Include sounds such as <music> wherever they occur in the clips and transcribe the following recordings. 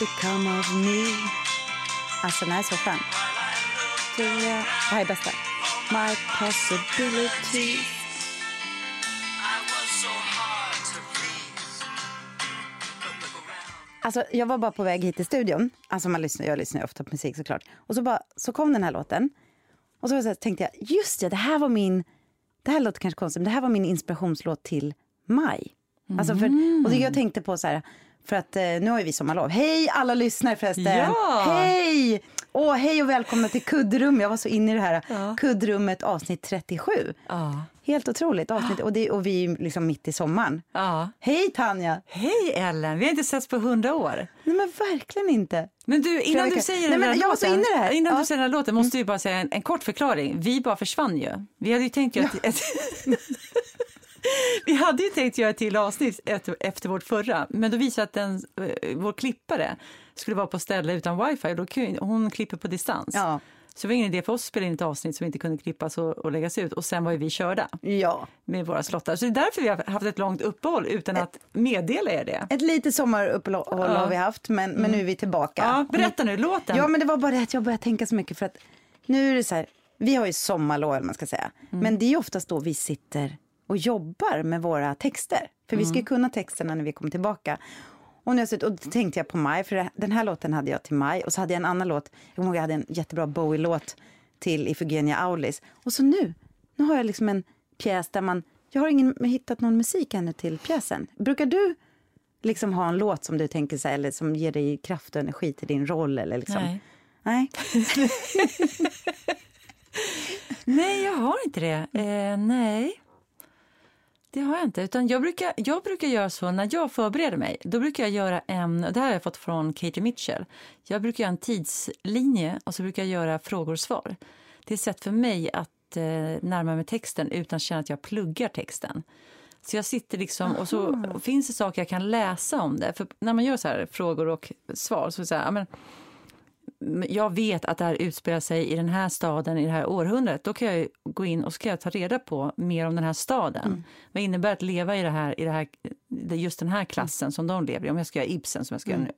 become of me. Alltså den här är så skön. Det här är bästa. My possibilities. Alltså, jag var bara på väg hit till studion. Alltså, man lyssnar, jag lyssnar ju ofta på musik såklart. Och så, bara, så kom den här låten. Och så, så här, tänkte jag, just det, det här var min... Det här låter kanske konstigt, men det här var min inspirationslåt till maj. Alltså för, och det jag tänkte på så här, för att eh, nu har ju vi sommarlov. Hej alla lyssnare förresten! Ja! Hej! Åh, hej och välkomna till kuddrum. Jag var så inne i det här kuddrummet avsnitt 37. Ja. Helt otroligt avsnitt och, det, och vi är liksom mitt i sommaren. ja. Hej Tanja! Hej Ellen, vi har inte setts på hundra år. Nej men verkligen inte. Men du, innan du säger Nej, den men här jag var så låten, inne i det här. innan Ja. du säger den här låten måste vi bara säga en, en kort förklaring. Vi bara försvann ju. Vi hade ju tänkt ett, ett, <laughs> <laughs> Vi hade ju tänkt göra ett till avsnitt efter, vårt förra, men då visade att den, eh, vår klippare skulle vara på ställe utan wifi och då hon klipper på distans. Ja. Så det var ingen idé för oss att spela in ett avsnitt som inte kunde klippas och, och läggas ut och sen var ju vi körda Ja. med våra slottar. Så det är därför vi har haft ett långt uppehåll utan att meddela er det. Ett litet sommaruppehåll Ja. Har vi haft men, men nu är vi tillbaka. Ja, berätta nu, låten. Ja, men det var bara det att jag började tänka så mycket för att nu är det så här, vi har ju sommarlov man ska säga. Mm. Men det är ju oftast då vi sitter och jobbar med våra texter. För vi ska Mm. ju kunna texterna när vi kommer tillbaka. Och, nu jag och då tänkte jag på Maj, för den här låten hade jag till Maj. Och så hade jag en annan låt, jag kommer ihåg jag hade en jättebra Bowie-låt till Ifigenia Aulis. Och så nu, nu har jag liksom en pjäs där man, jag har ingen hittat någon musik ännu till pjäsen. Brukar du liksom ha en låt som du tänker så här, eller som ger dig kraft och energi till din roll? Eller liksom? Nej. Nej. <laughs> Nej, jag har inte det. Eh, nej, det har jag inte. Utan jag, brukar, jag brukar göra så när jag förbereder mig. Då brukar jag göra en, det här har jag fått från Katie Mitchell. Jag brukar göra en tidslinje och så brukar jag göra frågor och svar. Det är ett sätt för mig att eh, närma mig texten utan att känna att jag pluggar texten. Så jag sitter liksom och så finns det saker jag kan läsa om det. För när man gör så här frågor och svar så är det så här, ja, men, jag vet att det här utspelar sig i den här staden i det här århundradet, då kan jag gå in och ska jag ta reda på mer om den här staden. Vad innebär att leva i det här, i det här, just den här klassen som de lever i? Om jag ska göra Ibsen som jag ska göra nu,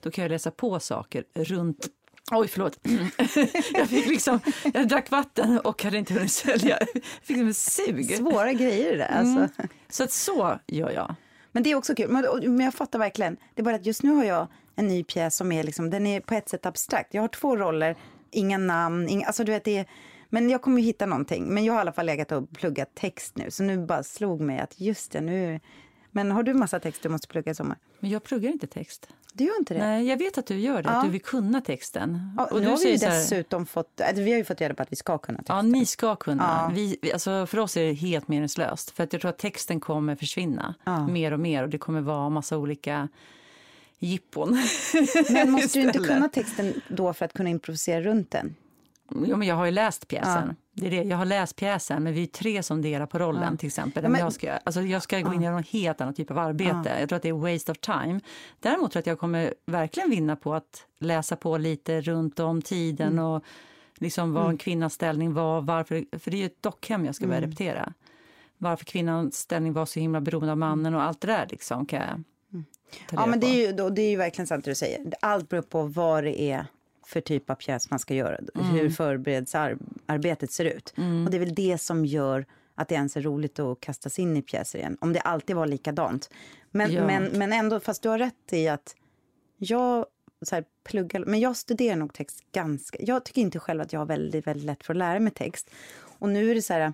då kan jag läsa på saker runt Oj, förlåt. <laughs> jag, fick liksom, jag drack vatten och hade inte hunnit svälja. Jag fick liksom sug. Svåra grejer det där. Alltså. Så att så gör jag. Men det är också kul. Men, men jag fattar verkligen. Det är bara att just nu har jag en ny pjäs som är liksom, den är på ett sätt abstrakt. Jag har två roller, inga namn, inga, alltså du vet det är, men jag kommer ju hitta någonting. Men jag har i alla fall legat och pluggat text nu. Så nu bara slog mig att just det, nu... Men har du massa text du måste plugga i sommar? Men jag pluggar inte text. Du gör inte det? Nej, jag vet att du gör det, Ja. att du vill kunna texten. Ja, och nu har vi ju så här- dessutom fått, alltså, vi har ju fått reda på att vi ska kunna text. Ja, ni ska kunna. Ja. Vi, alltså för oss är det helt meningslöst. För att jag tror att texten kommer försvinna mer och mer och det kommer vara massa olika jippon. Men måste <laughs> du inte kunna texten då för att kunna improvisera runt den? Ja, men jag har ju läst pjäsen. Ja. Det är det. Jag har läst pjäsen, men vi är tre som delar på rollen. till exempel. Ja, men- jag, ska, alltså, jag ska gå in i en helt annan typ av arbete. Jag tror att det är waste of time. Däremot tror jag att jag kommer verkligen vinna på att läsa på lite runt om tiden Mm. och liksom vad en kvinnas ställning var. Varför, för det är ju ett dockhem jag ska börja Mm. repetera. Varför kvinnans ställning var så himla beroende av mannen och allt det där liksom kan jag Mm. Ja, men det är, ju, det är ju verkligen sant det du säger. Allt beror på vad det är för typ av pjäs man ska göra. Mm. Hur förberedelsearbetet ser ut. Och det är väl det som gör att det ens är roligt att kasta sig in i pjäser igen. Om det alltid var likadant. Men, Ja. men, men ändå, fast du har rätt i att jag så här, pluggar, men jag studerar nog text ganska... Jag tycker inte själv att jag har väldigt, väldigt lätt för att lära mig text. Och nu är det så här...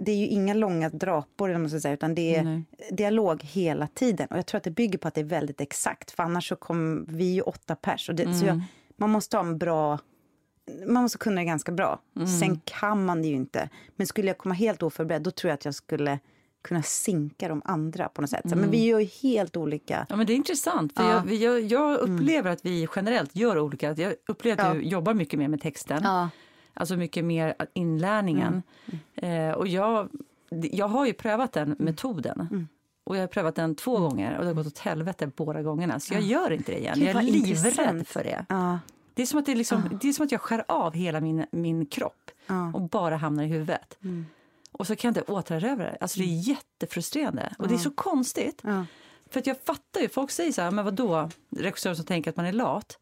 Det är ju inga långa drapor, eller vad man ska säga, utan det är Nej. dialog hela tiden. Och jag tror att det bygger på att det är väldigt exakt. För annars så kommer vi ju åtta pers. Och det, så jag, man måste ha en bra... Man måste kunna det ganska bra. Sen kan man det ju inte. Men skulle jag komma helt oförberedd, då tror jag att jag skulle kunna sinka de andra på något sätt. Så, Men vi gör ju helt olika. Ja, men det är intressant. För Ja. jag, jag, jag upplever att vi generellt gör olika. Jag upplever att du jobbar mycket mer med texten. Ja. Alltså mycket mer inlärningen. Eh, och jag, jag har ju prövat den metoden. Och jag har prövat den två gånger och det har gått åt helvete båda gångerna. Så jag gör inte det igen. Gud, jag är livrädd för det. Ja. Det är, som att det, liksom, det är som att jag skär av hela min, min kropp Ja. och bara hamnar i huvudet. Och så kan jag inte återerövra det. Alltså det är jättefrustrerande. Och det är så konstigt. Ja. För att jag fattar ju, folk säger så här, men vadå, regissörer som tänker att man är lat.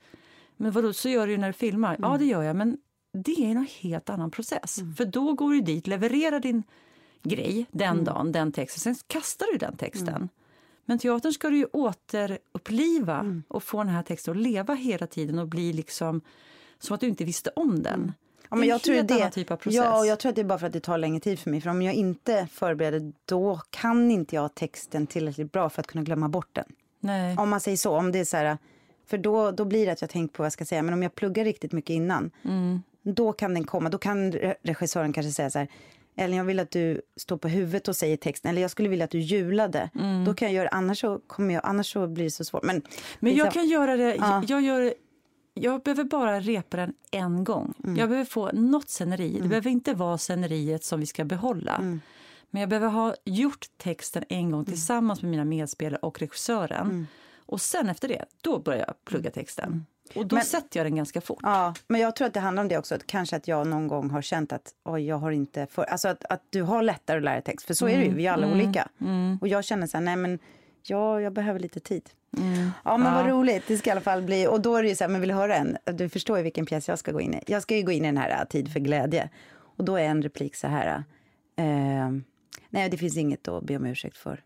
Men vadå, så gör du ju när du filmar. Mm. Ja, det gör jag, men det är en helt annan process. För då går du dit, levererar din grej den Mm. dagen, den texten, sen kastar du den texten. Men teatern ska du ju återuppliva Mm. och få den här texten att leva hela tiden och bli liksom som att du inte visste om den. Mm. Ja, men jag tror det, typ av process. Ja, och jag tror att det är bara för att det tar längre tid för mig. För om jag inte förbereder, då kan inte jag texten tillräckligt bra för att kunna glömma bort den. Nej. Om man säger så, om det är så här, för då, då blir det att jag tänker på vad jag ska säga. Men om jag pluggar riktigt mycket innan, Mm. Då kan den komma. Då kan re- regissören kanske säga så här, Ellen jag vill att du står på huvudet och säger texten. Eller jag skulle vilja att du julade. Då kan jag göra annars så, kommer jag, annars så blir det så svårt. Men, Mm. Men jag liksom- kan göra det, Ja. jag, gör, jag behöver bara repa den en gång. Mm. Jag behöver få något sceneri. Det behöver inte vara sceneriet som vi ska behålla. Mm. Men jag behöver ha gjort texten en gång tillsammans med mina medspelare och regissören. Mm. Och sen efter det, då börjar jag plugga texten. Och då Men- sätter jag den ganska fort. Ja, men jag tror att det handlar om det också. Att kanske att jag någon gång har känt att oj, jag har inte för... Alltså att, att du har lättare att lära text. För så är det ju, vi är alla olika. Och jag känner så här, nej men ja, jag behöver lite tid. Ja, men vad roligt. Det ska i alla fall bli. Och då är det ju så här, men vill du höra en? Du förstår ju vilken pjäs jag ska gå in i. Jag ska ju gå in i den här äh, Tid för glädje. Och då är en replik så här. Eh, nej, det finns inget att be om ursäkt för.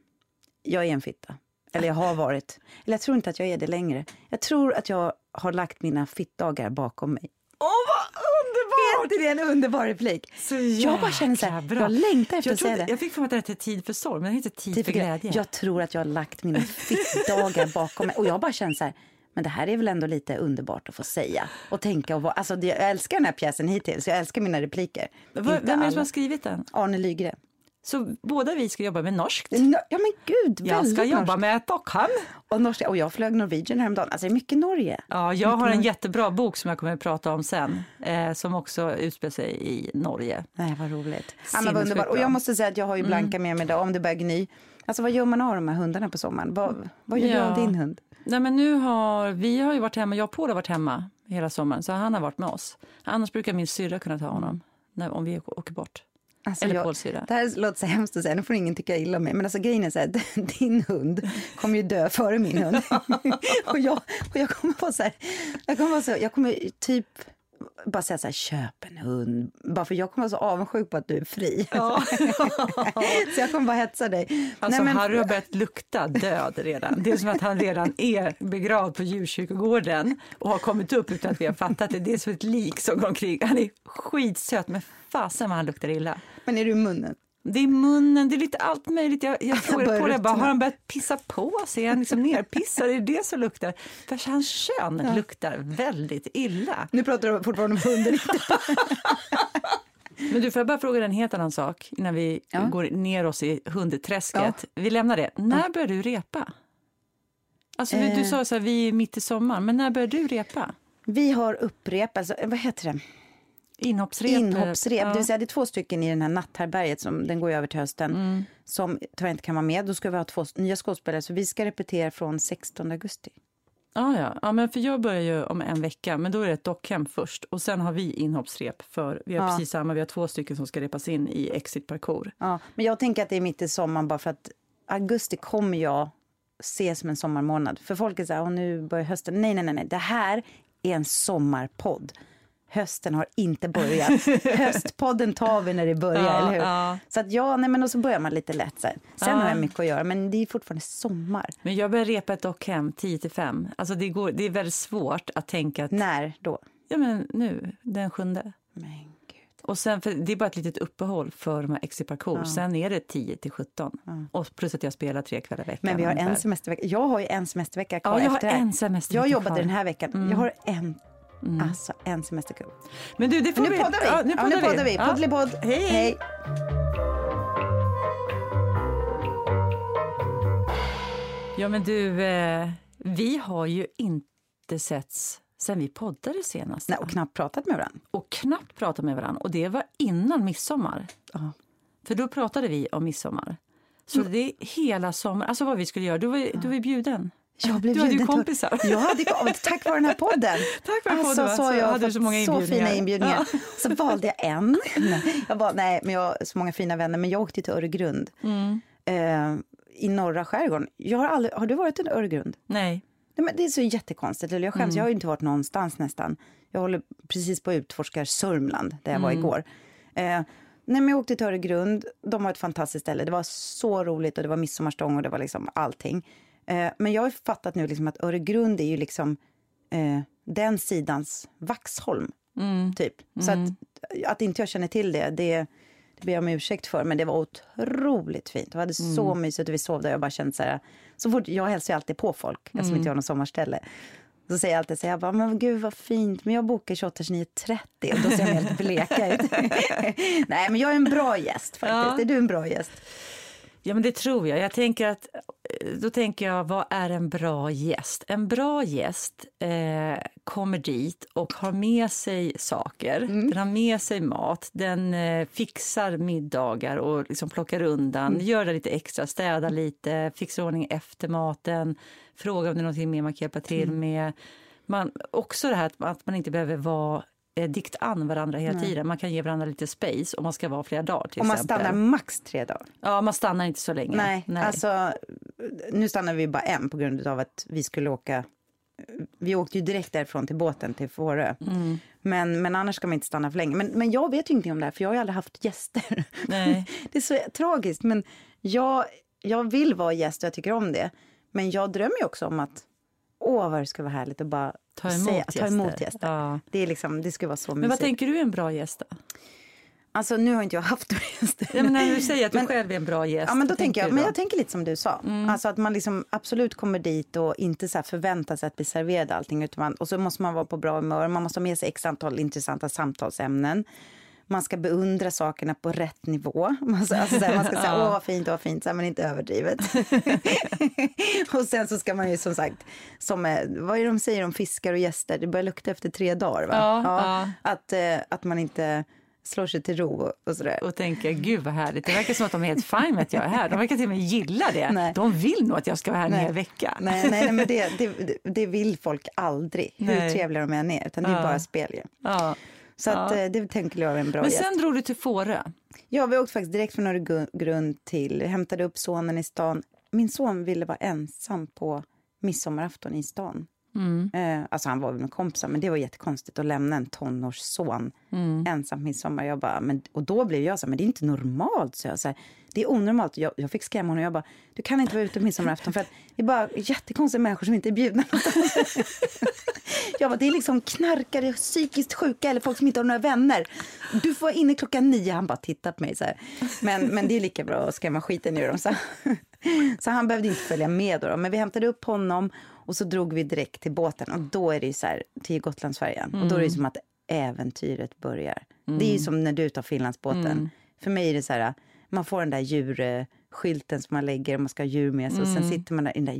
Jag är en fitta. Eller jag har varit. Eller jag tror inte att jag är det längre. Jag tror att jag har lagt mina fittdagar bakom mig. Åh, vad underbart! Är inte det en underbar replik? Så Jag bara känner så här, bra. jag längtar efter jag att säga det. Jag fick för mig att det hette Tid för sorg, men det heter Tid, Tid för glädje. Jag tror att jag har lagt mina fittdagar bakom mig. Och jag bara känner så här, men det här är väl ändå lite underbart att få säga. Och tänka och vara, alltså jag älskar den här pjäsen hittills, jag älskar mina repliker. Vem är det som har skrivit den? Arne Lygren. Så båda vi ska jobba med norskt. Nå- Ja men gud, Jag ska jobba norskt. med Stockholm. Och, norska, och jag flög Norwegian häromdagen. Alltså det är mycket Norge. Ja, jag har en jättebra bok som jag kommer att prata om sen, eh, som också utspelar sig i Norge. Nej, vad roligt. Sinnessjukt vad underbart. Och jag måste säga att jag har ju Blanka med mig idag om det börjar gny. Alltså vad gör man av de här hundarna på sommaren? Vad, vad gör du Ja. av din hund? Nej, men nu har, vi har ju varit hemma, jag och Paul har varit hemma hela sommaren, så han har varit med oss. Annars brukar min syrra kunna ta honom, när, om vi åker bort. Alltså Eller jag, det här låter så hemskt att säga, nu får ingen tycka illa om mig. Men alltså grejen är så här, <laughs> din hund kommer ju dö före min hund. <laughs> <laughs> och, jag, och jag kommer vara så här, jag kommer vara så, jag kommer typ bara säga så här, köp en hund. Bara för jag kommer vara så avundsjuk på att du är fri. <laughs> så jag kommer bara hetsa dig. Alltså, Nej, men- Harry har börjat lukta död redan. Det är som att han redan är begravd på djurkyrkogården och har kommit upp utan att vi har fattat det. Det är som ett lik som går omkring. Han är skitsöt, men fasen vad han luktar illa. men är du i munnen? Det är munnen, det är lite allt möjligt. Jag, jag <laughs> frågade på det, bara, har han börjat pissa på sig? Är han liksom nerpissad? Är det det som luktar? För hans kön luktar väldigt illa. Nu pratar du fortfarande om hunden. <laughs> Men du, får jag bara fråga en helt annan sak innan vi Ja. går ner oss i hundträsket? Vi lämnar det. När börjar du repa? Alltså, du, du Eh. sa så här, vi är mitt i sommaren, men när börjar du repa? Vi har upprep, alltså, vad heter det? Inhoppsrep? Inhoppsrep, Ja. det vill säga det är två stycken i den här natthärbärget som den går över till hösten. Mm. Som tyvärr inte kan vara med. Då ska vi ha två nya skådespelare så vi ska repetera från 16 augusti. Ja, ja. ja, men för jag börjar ju om en vecka, men då är det ett dockhem först och sen har vi inhoppsrep för vi har Ja. precis samma, vi har två stycken som ska repas in i Exit Parkour. Ja, men jag tänker att det är mitt i sommaren bara för att augusti kommer jag se som en sommarmånad. För folk är så här, "Åh, nu börjar hösten. Nej, nej, nej, nej, det här är en sommarpodd. Hösten har inte börjat. <laughs> Höstpodden tar vi när det börjar, Ja, eller hur? ja. Så att ja, nej, men och så börjar man lite lätt så här. Sen Ja. har jag mycket att göra, men det är fortfarande sommar. Men jag börjar repa ett dockhem 10 till 5. Alltså det, går, det är väldigt svårt att tänka att, När då? ja men nu, den sjunde. Men. Och sen, för det är bara ett litet uppehåll för de här Exit Parkour. Sen är det 10 till 17. Och plus att jag spelar tre kvällar i veckan. Men vi har en ungefär. semestervecka. Jag har ju en semestervecka kvar Ja, jag har efter en semestervecka Jag jobbade kvar. Mm. den här veckan. Jag har en, alltså en semesterkväll. Men du, det får Men nu vi. poddar vi. Ja, nu Ja, poddar nu poddar vi. Ja. Poddelipodd. Hej. Hej. Ja, men du, eh, vi har ju inte setts sen vi poddade senast. Nej, och knappt pratat med varandra. och knappt pratat med varandra. Och det var innan midsommar. Ja. För då pratade vi om midsommar. Så det är hela sommaren, alltså vad vi skulle göra. Du var, du var bjuden. Jag blev du hade ju kompisar. Jag hade, tack vare den här podden. <laughs> Tack vare alltså, podden, så har Så jag hade så många så inbjudningar. fina inbjudningar. Så valde jag en. Jag bara, nej, men jag har så många fina vänner. Men jag åkte till Öregrund. Mm. Eh, i norra skärgården. Jag har, aldrig, har du varit i Öregrund? Nej. Nej, men det är så jättekonstigt. Jag skäms, jag har inte varit någonstans nästan. Jag håller precis på att utforska Sörmland, där jag var igår. Eh, nej, men jag åkte till Öregrund. De var ett fantastiskt ställe. Det var så roligt och det var midsommarstång och det var liksom allting. Eh, men jag har fattat nu liksom att Öregrund är ju liksom eh, den sidans Vaxholm, typ. Så att, att inte jag känner till det, det, det ber jag om ursäkt för. Men det var otroligt fint. Vi hade så mysigt och vi sov där. Jag bara kände så här, så fort, jag hälsar ju alltid på folk eftersom inte jag har något sommarställe. Så säger jag alltid så här, jag bara, men gud vad fint, men jag bokar 28-29-30 och då ser jag helt bleka ut. <laughs> Nej, men jag är en bra gäst faktiskt. Ja. Är du en bra gäst? Ja, men det tror jag. jag tänker att, då tänker jag, vad är en bra gäst? En bra gäst eh, kommer dit och har med sig saker. Den har med sig mat, den eh, fixar middagar och liksom plockar undan, gör det lite extra, städar lite, fixar ordning efter maten, frågar om det är något mer man kan hjälpa till med. Man, också det här att, att man inte behöver vara eh, dikt an varandra hela tiden. Man kan ge varandra lite space om man ska vara flera dagar. Till Om man exempel. stannar max tre dagar? Ja, man stannar inte så länge. Nej, alltså nu stannar vi bara en på grund av att vi skulle åka vi åkte ju direkt därifrån till båten till Fårö. Mm. Men, men annars ska man inte stanna för länge. Men, men jag vet ju ingenting om det här för jag har ju aldrig haft gäster. Nej. <laughs> Det är så tragiskt men jag, jag vill vara gäst och jag tycker om det. Men jag drömmer ju också om att åh vad det ska vara härligt att bara Ta emot säga, gäster. ta emot gäster. Ja. Det, är liksom, det ska vara så Men vad mysigt. tänker du är en bra gäst då? Alltså nu har inte jag haft några gäster. Ja, men när du säger att du Men- själv är en bra gäst. Ja, men då tänker jag, du men då? jag tänker lite som du sa. Alltså att man liksom absolut kommer dit och inte så här förväntar sig att bli serverad allting. Utan man, och så måste man vara på bra humör. Man måste ha med sig x antal intressanta samtalsämnen. Man ska beundra sakerna på rätt nivå. Man ska, alltså så här, man ska säga <laughs> åh vad fint, åh vad fint, så här, men inte överdrivet. <laughs> och sen så ska man ju som sagt, som, eh, vad är det de säger om fiskar och gäster? Det börjar lukta efter tre dagar va? Ja, ja. Att, eh, att man inte slår sig till ro och, sådär. och tänker gud vad härligt. Det verkar som att de är helt fine med att jag är här. De verkar till och med gilla det. Nej. De vill nog att jag ska vara här en Nej. hel vecka. Nej, nej, nej men det, det, det vill folk aldrig, hur trevliga de än är. Utan det är Ja. bara spel ju. Ja. Så att, eh, det tänker jag är en bra Men gäst. sen drog du till Fårö. Ja, vi åkte faktiskt direkt från Öregrund till, hämtade upp sonen i stan. Min son ville vara ensam på midsommarafton i stan. Mm. Eh, alltså han var väl med kompisar, men det var jättekonstigt att lämna en tonårsson Mm. ensam midsommar. Jag bara, men, och då blev jag så här, men det är inte normalt. Så jag, så här, det är onormalt. Jag, jag fick skrämma honom. Jag bara, du kan inte vara ute på midsommarafton för att det är bara jättekonstiga människor som inte är bjudna. <laughs> Jag bara, det är liksom knarkare, psykiskt sjuka eller folk som inte har några vänner. Du får vara inne klockan nio. Han bara tittar på mig så här. Men, men det är lika bra att skrämma skiten ur dem. Så, <laughs> så han behövde inte följa med då, Men vi hämtade upp honom och så drog vi direkt till båten. Och då är det ju så här, till Gotlandsfärjan. Och då är det som att äventyret börjar. Det är ju som när du tar Finlandsbåten. För mig är det så här, man får den där djurskylten som man lägger om man ska ha djur med sig. Och sen sitter man där i den där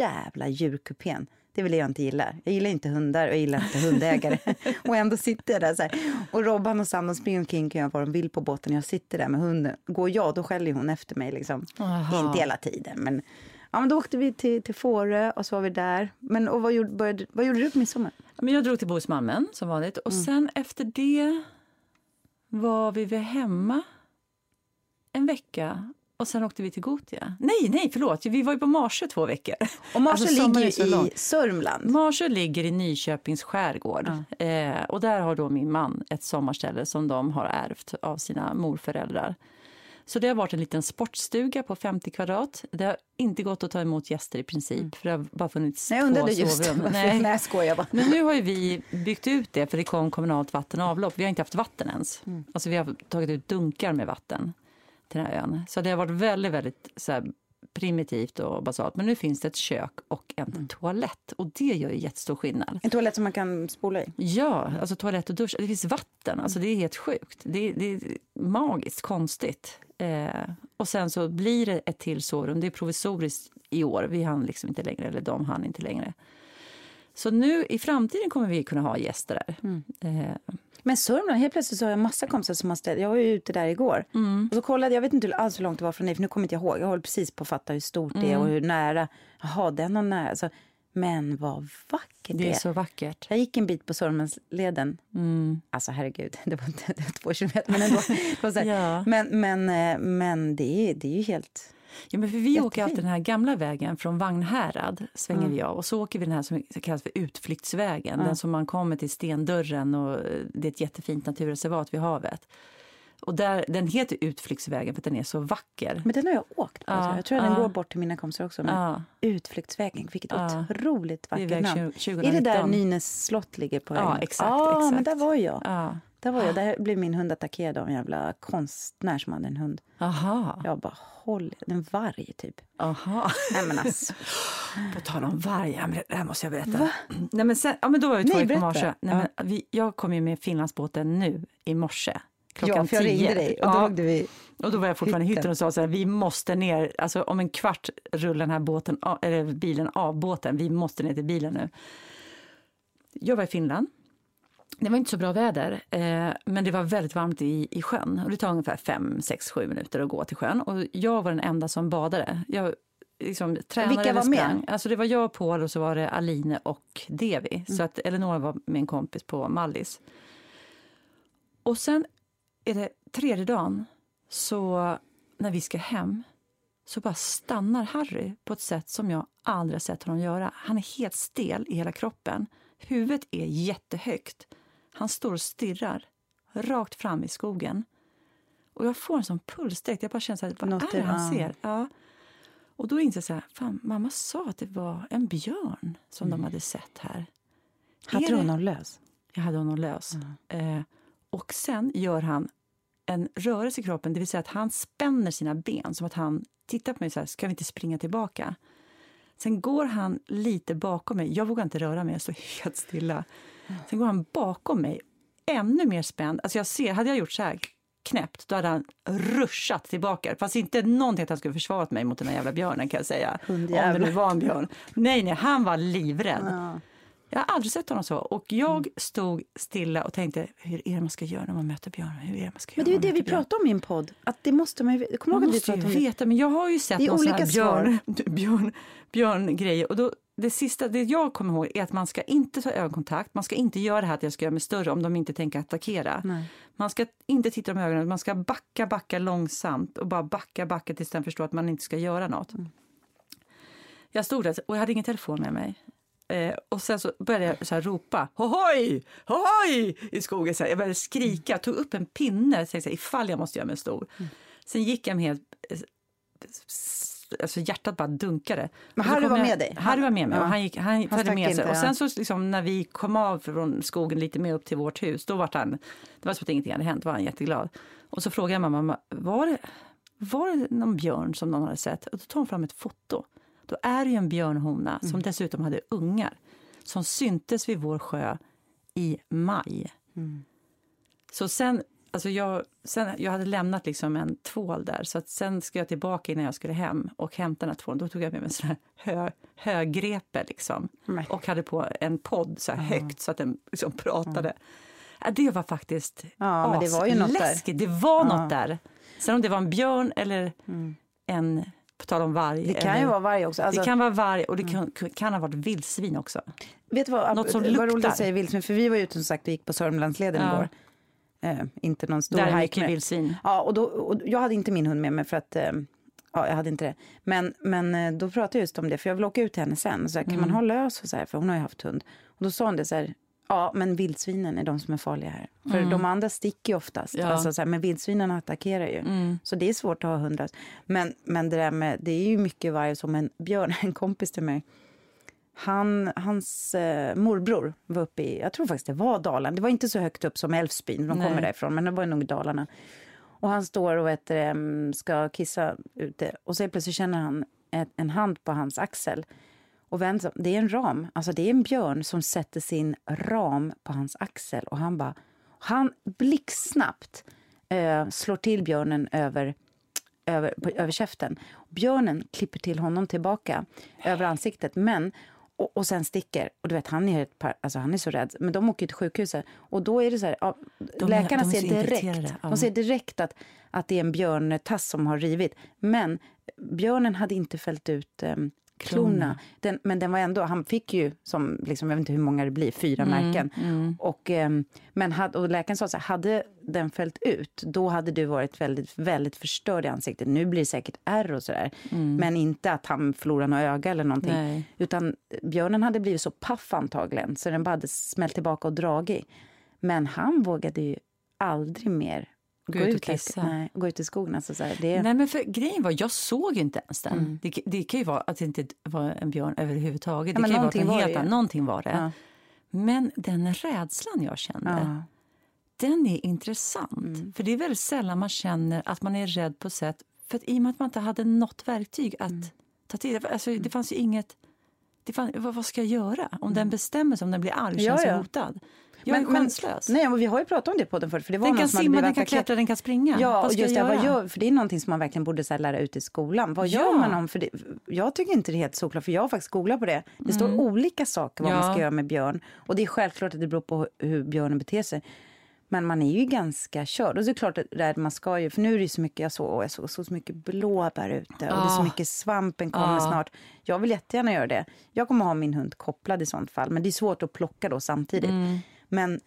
jävla djurkupén. Det vill jag inte gilla. Jag gillar inte hundar och jag gillar inte hundägare. <laughs> och ändå sitter jag där så här. Och Robban och Sam de springer omkring kan göra vad de vill på båten. Jag sitter där med hunden. Går jag, då skäller hon efter mig. Liksom. Aha. Inte hela tiden, men, ja, men då åkte vi till, till Fårö och så var vi där. Men, och vad, gjorde, började, vad gjorde du på midsommar? Men jag drog till Bohusmalmen som vanligt. Och sen efter det var vi väl hemma en vecka. Och sen åkte vi till Gotia. Nej, nej, förlåt. Vi var ju på Marsö två veckor. Och Marsö Alltså, ligger ju i Sörmland. Marsö ligger i Nyköpings skärgård. Eh, och där har då min man ett sommarställe som de har ärvt av sina morföräldrar. Så det har varit en liten sportstuga på 50 kvadrat. Det har inte gått att ta emot gäster i princip, för det har bara funnits Nej, jag två just sovrum. <laughs> Varför? Nej. Nej, jag skojar bara. Men nu har vi byggt ut det för det kom kommunalt vatten och avlopp. Vi har inte haft vatten ens. Mm. Alltså vi har tagit ut dunkar med vatten till den här ön. Så det har varit väldigt, väldigt så här, primitivt och basalt. Men nu finns det ett kök och en Mm. toalett och det gör ju jättestor skillnad. En toalett som man kan spola i. Ja, alltså toalett och dusch. Det finns vatten. Alltså det är helt sjukt. Det, är- det är magiskt konstigt. Eh, och sen så blir det ett till sovrum. Det är provisoriskt i år. Vi hann liksom inte längre, eller de hann inte längre. Så nu i framtiden kommer vi kunna ha gäster där. Mm. Eh, Men Sörmland, helt plötsligt så har jag massa kompisar som har ställt, jag var ju ute där igår. Mm. Och så kollade, jag vet inte alls hur långt det var från dig, för nu kommer inte jag ihåg. Jag håller precis på att fatta hur stort det är och Mm. hur nära. Jaha, den har nära. Alltså, men vad vackert det det är. är så vackert. Jag gick en bit på Sörmlandsleden. Mm. Alltså herregud, <laughs> det var inte det var två kilometer, men ändå. <laughs> Ja. Men, men, eh, men det, är, det är ju helt Ja, men för vi åker alltid den här gamla vägen från Vagnhärad svänger Mm. vi av och så åker vi den här som kallas för utflyktsvägen, den som man kommer till Stendörren och eh, det är ett jättefint naturreservat vid havet. Och där, den heter Utflyktsvägen för att den är så vacker. Men den har jag åkt på. Ja, så jag tror att den ja. går bort till mina kompisar också. Men Ja, Utflyktsvägen, vilket Ja. otroligt det är vackert namn. 2019. Är det där Nynäs slott ligger på? Ja, exakt, Ja, men exakt. där var jag. Ja. Där var jag. Där blev min hund attackerad av en jävla konstnär som hade en hund. Aha, Jag bara, håll En varg, typ. aha. Nej, men alltså. <gasps> På tal om varg, men det här måste jag berätta. Nej, men sen, ja, men då var vi två Nej, i. Nej, men vi, jag kom ju med Finlandsbåten nu i morse. Klockan Ja, för jag tio. ringde dig och då Ja. vi... Och då var jag fortfarande i Hytten. och sa så här, vi måste ner, alltså om en kvart rullar den här båten, eller bilen av båten, vi måste ner till bilen nu. Jag var i Finland. Det var inte så bra väder, eh, men det var väldigt varmt i, i sjön. Och det tar ungefär 5, 6, 7 minuter att gå till sjön. Och jag var den enda som badade. Jag liksom tränade Vilka var med? Alltså det var jag, Paul och så var det Aline och Devi. Så att Eleonora var en kompis på Mallis. Och sen är det tredje dagen, så när vi ska hem så bara stannar Harry på ett sätt som jag aldrig sett honom göra. Han är helt stel i hela kroppen. Huvudet är jättehögt. Han står och stirrar rakt fram i skogen. Och jag får en sån puls direkt. Jag bara känner så här, vad Något är det han ser? Ja. Och då inser jag så här, fan, mamma sa att det var en björn som de hade sett här. Hade du honom lös? jag hade honom lös. Eh, och sen gör han en rörelse i kroppen, det vill säga att han spänner sina ben som att han tittar på mig så här, ska vi inte springa tillbaka? Sen går han lite bakom mig, jag vågar inte röra mig, jag står <laughs> helt stilla. Sen går han bakom mig, ännu mer spänd. Alltså jag ser, hade jag gjort så här knäppt, då hade han ruschat tillbaka. Det fanns inte någonting att han skulle försvarat mig mot den här jävla björnen kan jag säga. Om det nu var en björn. Nej, nej, han var livrädd. Ja. Jag har aldrig sett honom så. Och jag stod stilla och tänkte, hur är det man ska göra när man möter björn? Hur är det man ska Men det är ju det vi björn? pratar om i en podd. Att det måste man ju... Kommer Man måste ju det? veta, men jag har ju sett någon olika här björn, <laughs> björn, björngrejer. Och då, det sista, det jag kommer ihåg är att man ska inte ta ögonkontakt. Man ska inte göra det här att jag ska göra mig större om de inte tänker attackera. Nej. Man ska inte titta dem i ögonen, man ska backa, backa långsamt och bara backa, backa tills den förstår att man inte ska göra något. Mm. Jag stod där och jag hade ingen telefon med mig. Eh, och sen så började jag så här ropa hohoj, hohoj i skogen. Så här. Jag började skrika, tog upp en pinne tänkte så här, ifall jag måste göra mig stor. Mm. Sen gick jag med helt... eh, Alltså hjärtat bara dunkade. Men Harry var jag- med dig? Harry var med mig. Ja. Han gick, han, följde stack med sig. inte, Och sen så liksom, när vi kom av från skogen lite mer upp till vårt hus, då var han, det var som att ingenting hade hänt, var han jätteglad. Och så frågade jag mamma, var det, var det någon björn som någon hade sett? Och då tog hon fram ett foto. Då är det ju en björnhona som dessutom hade ungar som syntes vid vår sjö i maj. Så sen, alltså jag, sen, jag hade lämnat liksom en tvål där, så att sen ska jag tillbaka innan jag skulle hem och hämta den här tvålen. Då tog jag med mig en sån här hö, högrepe liksom, och hade på en podd så här högt så att den liksom pratade. Ja, det var faktiskt Ja, men det var ju något där. asläskigt. Det var något där. Sen om det var en björn eller en, på tal om varg. Mm. Det kan eller, ju vara varg också. Alltså, det kan vara varg och det kan, kan ha varit vildsvin också. Vet du vad, Något som vad roligt att säga vildsvin, för vi var ute som sagt och gick på Sörmlandsleden Ja. igår. Eh, inte någon stor Där är mycket vildsvin. Ja, och, då, och jag hade inte min hund med mig för att eh, ja, jag hade inte det. Men, men eh, då pratade jag just om det, för jag vill åka ut till henne sen. Så här, kan man Mm. ha lös och så här, för hon har ju haft hund. Och då sa hon det så här, ja men vildsvinen är de som är farliga här. För de andra sticker ju oftast, Mm. Ja. alltså, så här, men vildsvinen attackerar ju. Mm. Så det är svårt att ha hundar. Men, men det där med, det är ju mycket varg som en björn, <laughs> en kompis till mig. Han, hans eh, morbror var uppe i, jag tror faktiskt det var Dalarna. Det var inte så högt upp som Älvsbyn, de Nej. kommer därifrån, men det var nog Dalarna. Och han står och vet, ska kissa ute och så plötsligt känner han ett, en hand på hans axel. Och vänder sig om. det är en ram, alltså det är en björn som sätter sin ram på hans axel och han bara, han blixtsnabbt eh, slår till björnen över över, på, över käften. Björnen klipper till honom tillbaka över ansiktet, men och, och sen sticker. Och du vet, han är, ett par, alltså han är så rädd. Men de åker till sjukhuset. Och då är det så här, ja, är- läkarna de ser direkt, ja. de ser direkt att, att det är en björntass som har rivit. Men björnen hade inte fällt ut eh, klorna. Den, men den var ändå, han fick ju, som, liksom, jag vet inte hur många det blir, fyra märken. Och, ehm, men had, och läkaren sa så här, hade den fällt ut, då hade du varit väldigt, väldigt förstörd i ansiktet. Nu blir det säkert ärr och sådär. Men inte att han förlorar något öga eller någonting. Nej. Utan björnen hade blivit så paff antagligen, så den bara hade smält tillbaka och dragit. Men han vågade ju aldrig mer Gå ut och kissa. Nej, gå ut i skogen. Alltså, så här, det, Nej, men för grejen var, jag såg ju inte ens den. Mm. Det, det kan ju vara att det inte var en björn överhuvudtaget. Ja, det kan ju vara att var helt någonting var det. Ja. Men den rädslan jag kände, ja. den är intressant. Mm. För det är väldigt sällan man känner att man är rädd på sätt, för att i och med att man inte hade något verktyg att Mm. ta till. Alltså, det fanns ju inget, det fann, vad, vad ska jag göra? Om den bestämmer sig, om den blir arg, Mm. Ja, känns ja. hotad. Jag är chanslös. nej, men vi har ju pratat om det på den förut. För det var den kan simma, den kan klättra, den kan springa. Ja, vad och just det, jag vad gör, för det är någonting som man verkligen borde så lära ut i skolan. Vad Ja. gör man om, för det, jag tycker inte det är helt såklart, för jag har faktiskt googlat på det. Det står olika saker vad man Mm. Ja. ska göra med björn. Och det är självklart att det beror på hur björnen beter sig. Men man är ju ganska körd. Och det är klart att man ska ju, för nu är det så mycket, jag såg, jag såg, så mycket blåbär ute och det är så Ah. mycket svampen kommer Ah. snart. Jag vill jättegärna göra det. Jag kommer ha min hund kopplad i sånt fall, men det är svårt att plocka då samtidigt. Mm. Men,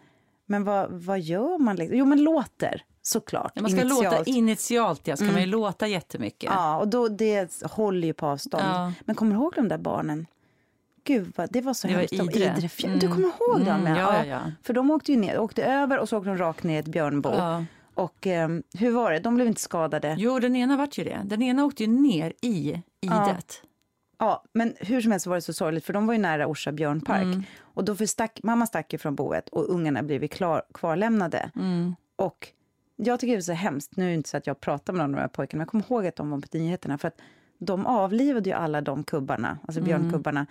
men vad, vad gör man? Liksom? Jo, men låter såklart. Ja, man ska initialt. låta initialt, ja, ska man ju låta jättemycket. Ja, och då, det håller ju på avstånd. Ja. Men kommer du ihåg de där barnen? Gud, vad, det var så Det var hemskt. De- Idre. Du Mm. kommer ihåg dem? Mm, ja, ja, ja. För de åkte ju ner, åkte över och så åkte de rakt ner i ett björnbo. Och ehm, hur var det? De blev inte skadade. Jo, den ena vart ju det. Den ena åkte ju ner i idet. Ja, men hur som helst var det så sorgligt för de var ju nära Orsa björnpark. Mm. Och då för stack, mamma stack ju från boet och ungarna blev klar, kvarlämnade. Mm. Och jag tycker det är så hemskt, nu är det inte så att jag pratar med någon av de här pojkarna, men jag kommer ihåg att de var på nyheterna för att de avlivade ju alla de kubbarna, alltså björnkubbarna.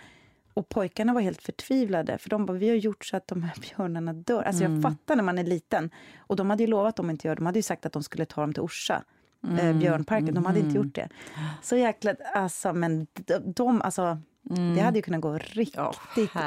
Och pojkarna var helt förtvivlade, för de bara, vi har gjort så att de här björnarna dör. Alltså jag fattar när man är liten. Och de hade ju lovat dem inte göra, de hade ju sagt att de skulle ta dem till Orsa. Eh, björnparken, de hade inte gjort det. Så jäkla, alltså men de, de alltså, det hade ju kunnat gå riktigt Ja,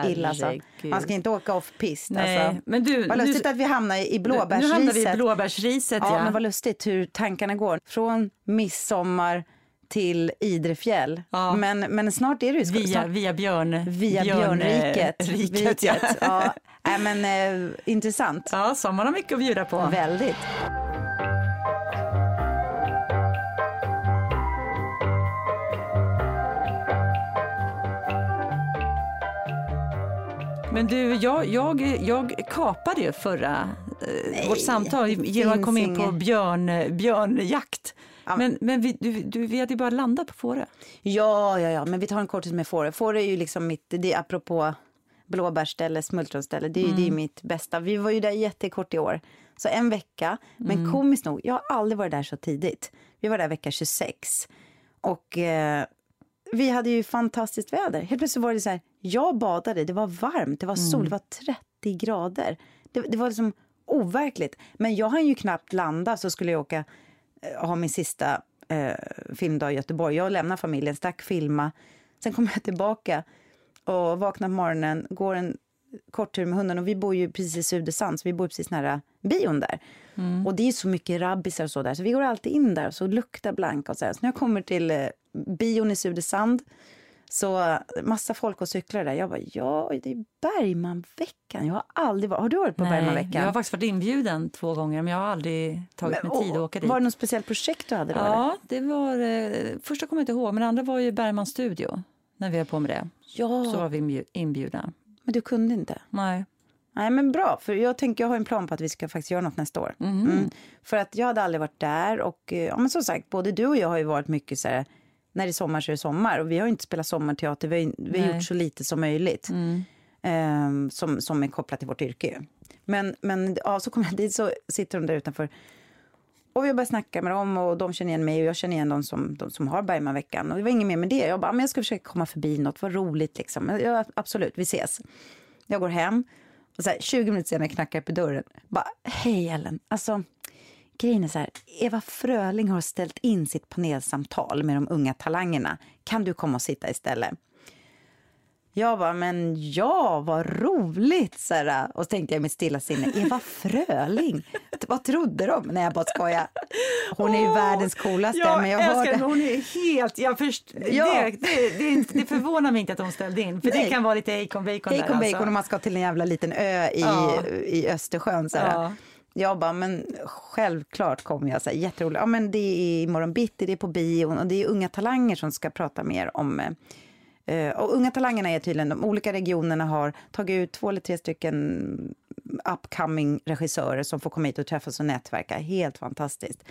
illa. Alltså. Man ska inte åka off-pist. Alltså. men du, Vad nu- lustigt att vi hamnar i Nu hamnar vi i blåbärsriset. blåbärsriset. Ja, Ja, men vad lustigt hur tankarna går. Från midsommar till Idrefjäll. Ja. Men, men snart är det ju... via, snart, via björn... via björn- björnriket. eh, <laughs> riket, ja. Riket, ja. Nej, men eh, intressant. ja, sommaren har mycket att bjuda på. Väldigt. Men du, jag, jag, jag kapade ju förra eh, vårt samtal genom att komma in på björn, björnjakt. Ja. Men, men vi, du, du, vi hade ju bara landat på Fårö. Ja, ja, ja, men vi tar en kortis med Fårö. Fårö är ju liksom mitt, det är apropå blåbärsställe, smultronställe, det är ju det är mitt bästa. Vi var ju där jättekort i år, så en vecka. Men komiskt nog, jag har aldrig varit där så tidigt. Vi var där vecka 26 och eh, vi hade ju fantastiskt väder. Helt plötsligt var det så här, jag badade, det var varmt, det var sol, det var 30 grader. Det, det var liksom overkligt. Men jag hann ju knappt landa så skulle jag åka eh, ha min sista eh, filmdag i Göteborg. Jag lämnar familjen, stack filma. Sen kom jag tillbaka och vaknar på morgonen, går en kort tur med hunden och vi bor ju precis i Sudesand så vi bor precis nära bion där. Och det är så mycket rabbisar och så där så vi går alltid in där och så luktar blanka och så här. Så när jag kommer till eh, bion i Sudesand så massa folk och cyklar där. Jag bara, ja det är Bergmanveckan. Jag har aldrig varit, har du varit på Bergmanveckan? jag har faktiskt varit inbjuden två gånger men jag har aldrig tagit mig tid att åka dit. Var det något speciellt projekt du hade då? eller? Ja, det var... Eh, första kommer jag inte ihåg, men det andra var ju Bergmans studio. När vi höll på med det. ja, Så var vi inbju- inbjudna. men du kunde inte? Nej. Nej, men bra. För jag tänker, jag har en plan på att vi ska faktiskt göra något nästa år. Mm. För att jag hade aldrig varit där och eh, ja, men som sagt, både du och jag har ju varit mycket så här, när det är sommar så är det sommar och vi har inte spelat sommarteater, vi har, vi har gjort så lite som möjligt. ehm, som, som är kopplat till vårt yrke. ju. Men, men ja, så kommer jag dit så sitter de där utanför och vi började snacka med dem och de känner igen mig och jag känner igen dem som, de som har Bergmanveckan. Och det var inget mer med det. Jag bara, men jag ska försöka komma förbi något, vad roligt liksom. Ja, absolut, vi ses. Jag går hem och så här, 20 minuter senare knackar jag på dörren. Bara, hej Ellen, alltså grejen är så här, Eva Fröling har ställt in sitt panelsamtal med de unga talangerna. Kan du komma och sitta istället? Jag bara, men ja, vad roligt! Så här, och så tänkte jag i mitt stilla sinne, Eva Fröling, <laughs> vad trodde de? Nej, jag bara skojar. Hon är ju oh, världens coolaste. Jag men jag älskar hörde... hon är helt, jag först, <laughs> ja. det, det, det, det, förvånar mig inte att hon ställde in, för Nej. det kan vara lite Acon Bacon Acon Bacon alltså. och man ska till en jävla liten ö i, ja. i Östersjön. Så ja. Jag bara, men självklart kommer jag. Så här, jätteroligt. Ja, men det är imorgon bitti, det är på bion och det är unga talanger som ska prata mer om eh, och Unga talangerna är tydligen, de olika regionerna har tagit ut två eller tre stycken upcoming regissörer som får komma hit och träffas och nätverka. Helt fantastiskt.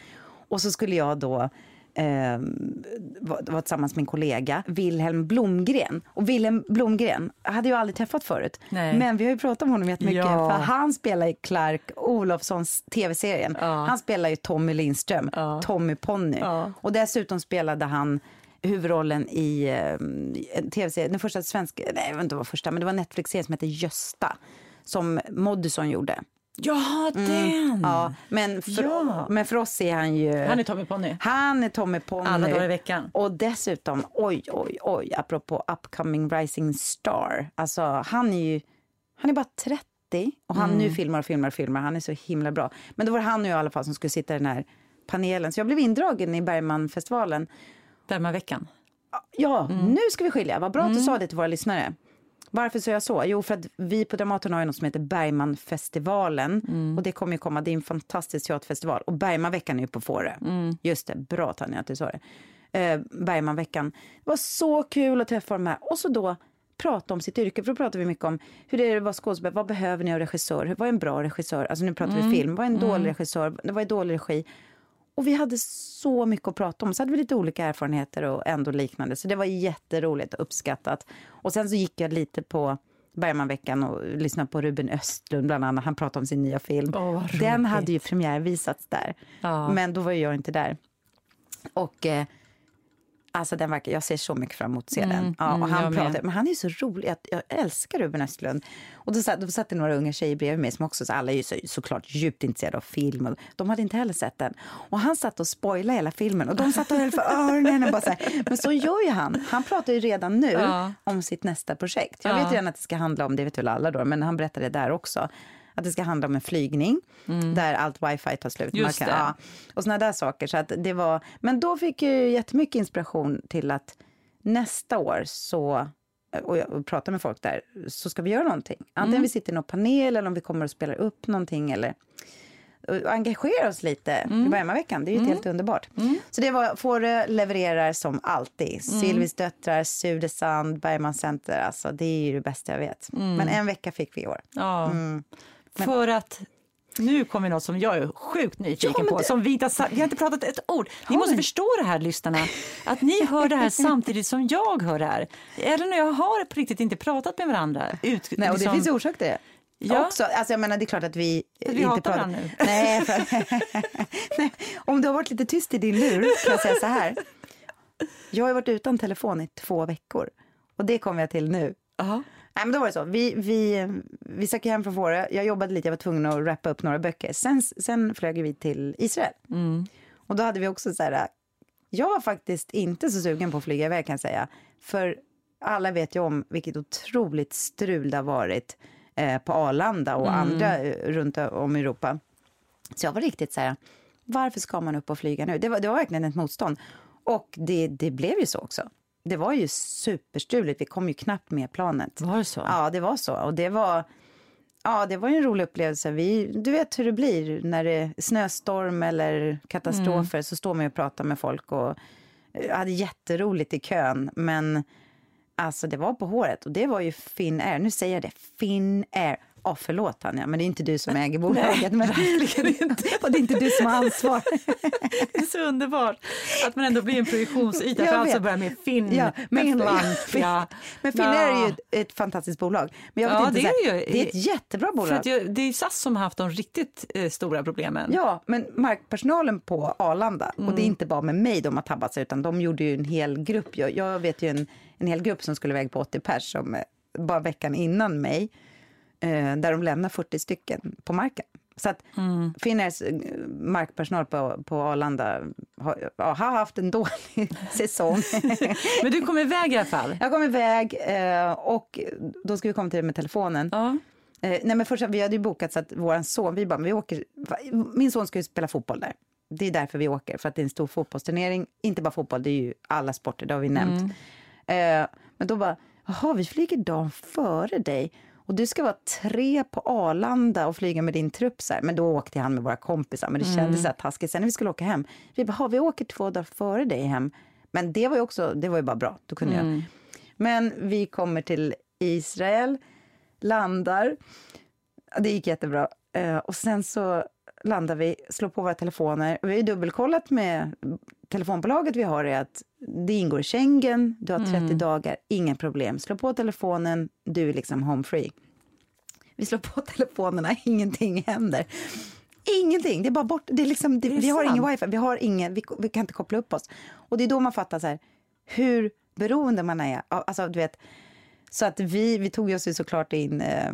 Och så skulle jag då eh, var tillsammans med min kollega Wilhelm Blomgren. Och Wilhelm Blomgren hade jag aldrig träffat förut. Nej. Men vi har ju pratat om honom jättemycket. Ja. För han spelar i Clark Olofssons tv-serien. Ja. Han spelar ju Tommy Lindström, ja. Tommy Ponny. Ja. Och dessutom spelade han huvudrollen i eh, tv-serien, den första svenska, nej jag vet inte vad första, men det var Netflix-serien som hette Gösta. Som Moddison gjorde. Ja, mm. den! Ja, men för, ja. men för oss är han ju... Han är Tommy Ponny. Han är Tommy Ponny. Alla dagar i veckan. Och dessutom, oj, oj, oj, apropå upcoming rising star. Alltså, han är ju... Han är bara 30 och han mm. nu filmar och filmar och filmar. Han är så himla bra. Men då var det han och jag i alla fall som skulle sitta i den här panelen. Så jag blev indragen i Bergmanfestivalen. Bergmanveckan? Ja, mm. nu ska vi skilja. Vad bra att du mm. sa det till våra lyssnare. Varför sa jag så? Jo, för att vi på Dramaten har ju något som heter Bergmanfestivalen. Mm. Och det kommer ju komma, det är en fantastisk teaterfestival. Och Bergmanveckan är ju på Fårö. Mm. Just det, bra Tanja att du sa det. Eh, Bergmanveckan. Det var så kul att träffa de här. Och så då prata om sitt yrke, för då pratar vi mycket om hur det är att vara skådespelare, vad behöver ni av regissör, vad är en bra regissör, alltså nu pratar mm. vi film, vad är en dålig mm. regissör, vad är dålig regi? Och vi hade så mycket att prata om. Så hade vi lite olika erfarenheter och ändå liknande. Så det var jätteroligt och uppskattat. Och sen så gick jag lite på Bergmanveckan och lyssnade på Ruben Östlund bland annat. Han pratade om sin nya film. Oh, Den hade ju premiärvisats där. Ja. Men då var jag inte där. Och eh, Alltså den verkar, jag ser så mycket fram emot att se mm, den. Ja, och mm, han pratar, men han är så rolig. Jag, jag älskar Ruben Östlund. Och då satt, då satt det några unga tjejer bredvid mig som också, så alla är ju så, såklart djupt intresserade av film. Och de hade inte heller sett den. Och han satt och spoilade hela filmen och de satt och höll för <laughs> öronen. Och bara så här. Men så gör ju han. Han pratar ju redan nu ja. om sitt nästa projekt. Jag ja. vet redan att det ska handla om, det vet väl alla då, men han berättade det där också att det ska handla om en flygning mm. där allt wifi tar slut. Just kan, ja, och såna där saker. Så att det var, men då fick jag jättemycket inspiration till att nästa år så och jag pratar med folk där, så ska vi göra någonting. Antingen mm. vi sitter i någon panel eller om vi kommer och spelar upp någonting eller engagera oss lite mm. i Värmaveckan. Det är ju mm. helt underbart. Mm. Så det var Fårö levererar som alltid. Mm. Silvis döttrar, Sudesand, Bergman Center. Alltså, det är ju det bästa jag vet. Mm. Men en vecka fick vi i år. Ja. Men... För att nu kommer något som jag är sjukt nyfiken ja, på. Det... Som vi, inte har, vi har inte pratat ett ord. Ni måste förstå det här, lyssnarna. Att ni hör det här samtidigt som jag hör det här. Ellen och jag har på riktigt inte pratat med varandra. Ut, Nej, och det liksom... finns orsak till det. Ja. Också. Alltså jag menar, det är klart att vi, vi inte pratar... nu. <laughs> Nej, för... Nej, om du har varit lite tyst i din lur kan jag säga så här. Jag har varit utan telefon i två veckor och det kommer jag till nu. Uh -huh. Nej, men då var det så. Vi, vi, vi stack hem från Fårö. Jag jobbade lite, jag var tvungen att rappa upp några böcker. Sen, sen flög vi till Israel. Mm. Och då hade vi också så här, jag var faktiskt inte så sugen på att flyga iväg kan jag säga. För alla vet ju om vilket otroligt strul det har varit eh, på Arlanda och mm. andra eh, runt om i Europa. Så jag var riktigt så här, varför ska man upp och flyga nu? Det var, det var verkligen ett motstånd. Och det, det blev ju så också det var ju superstruligt. Vi kom ju knappt med planet. Var det så? Ja, det var så. Och det var, ja, det var en rolig upplevelse. Vi, du vet hur det blir när det är snöstorm eller katastrofer. Mm. Så står man och pratar med folk. Och jag hade jätteroligt i kön. Men alltså, det var på håret. Och det var ju Finnair. Nu säger jag det. Finnair. Ja, oh, förlåt Tanja, men det är inte du som äger <laughs> bolaget. Nej, verkligen inte. Och det är inte du som har ansvar. <laughs> det är så underbart att man ändå blir en produktionsyta för allt som börjar med Finn, ja, Finland. Ja. <laughs> Men Finn är ju ett, ett, fantastiskt bolag. Men jag vet ja, inte, det, är ju, det är ett jättebra bolag. För det är SAS som har haft de riktigt eh, stora problemen. Ja, men markpersonalen på Arlanda, mm. och det är mm. inte bara med mig de har tabbat sig, utan de gjorde ju en hel grupp. Jag, jag vet ju en, en hel grupp som skulle iväg på 80 pers, som, eh, bara veckan innan mig där de lämnar 40 stycken på marken. Så att Mm. Finnairs eh, markpersonal på, på Arlanda har, har haft en dålig <laughs> säsong. <laughs> Men du kom iväg i alla fall? Jag kom iväg eh, och då ska vi komma till det med telefonen. Ja. Eh, nej men först, vi hade ju bokat så att våran son, vi bara, vi åker, min son ska ju spela fotboll där. Det är därför vi åker, för att det är en stor fotbollsturnering. Inte bara fotboll, det är ju alla sporter, det har vi nämnt. Eh, men då bara, jaha, vi flyger dagen före dig. Och du ska vara tre på Arlanda och flyga med din trupp. Så här. Men då åkte han med våra kompisar, men det kändes så här taskigt. Sen när vi skulle åka hem, vi bara, "Ha, vi åker två dagar före dig hem. Men det var ju också, det var ju bara bra, då kunde jag. Men vi kommer till Israel, landar. Det gick jättebra. Eh, och sen så landar vi, slår på våra telefoner. Vi har ju dubbelkollat med telefonbolaget vi har är att det ingår i Schengen, du har 30 dagar, inga problem. Slå på telefonen, du är liksom home free. Vi slår på telefonerna, <laughs> ingenting händer. Ingenting, det är bara bort. Det är liksom, det, Är det vi har sant? ingen wifi, vi, har ingen, vi, vi kan inte koppla upp oss. Och det är då man fattar så här, hur beroende man är. Alltså, du vet, så att vi, vi tog oss ju såklart in, eh,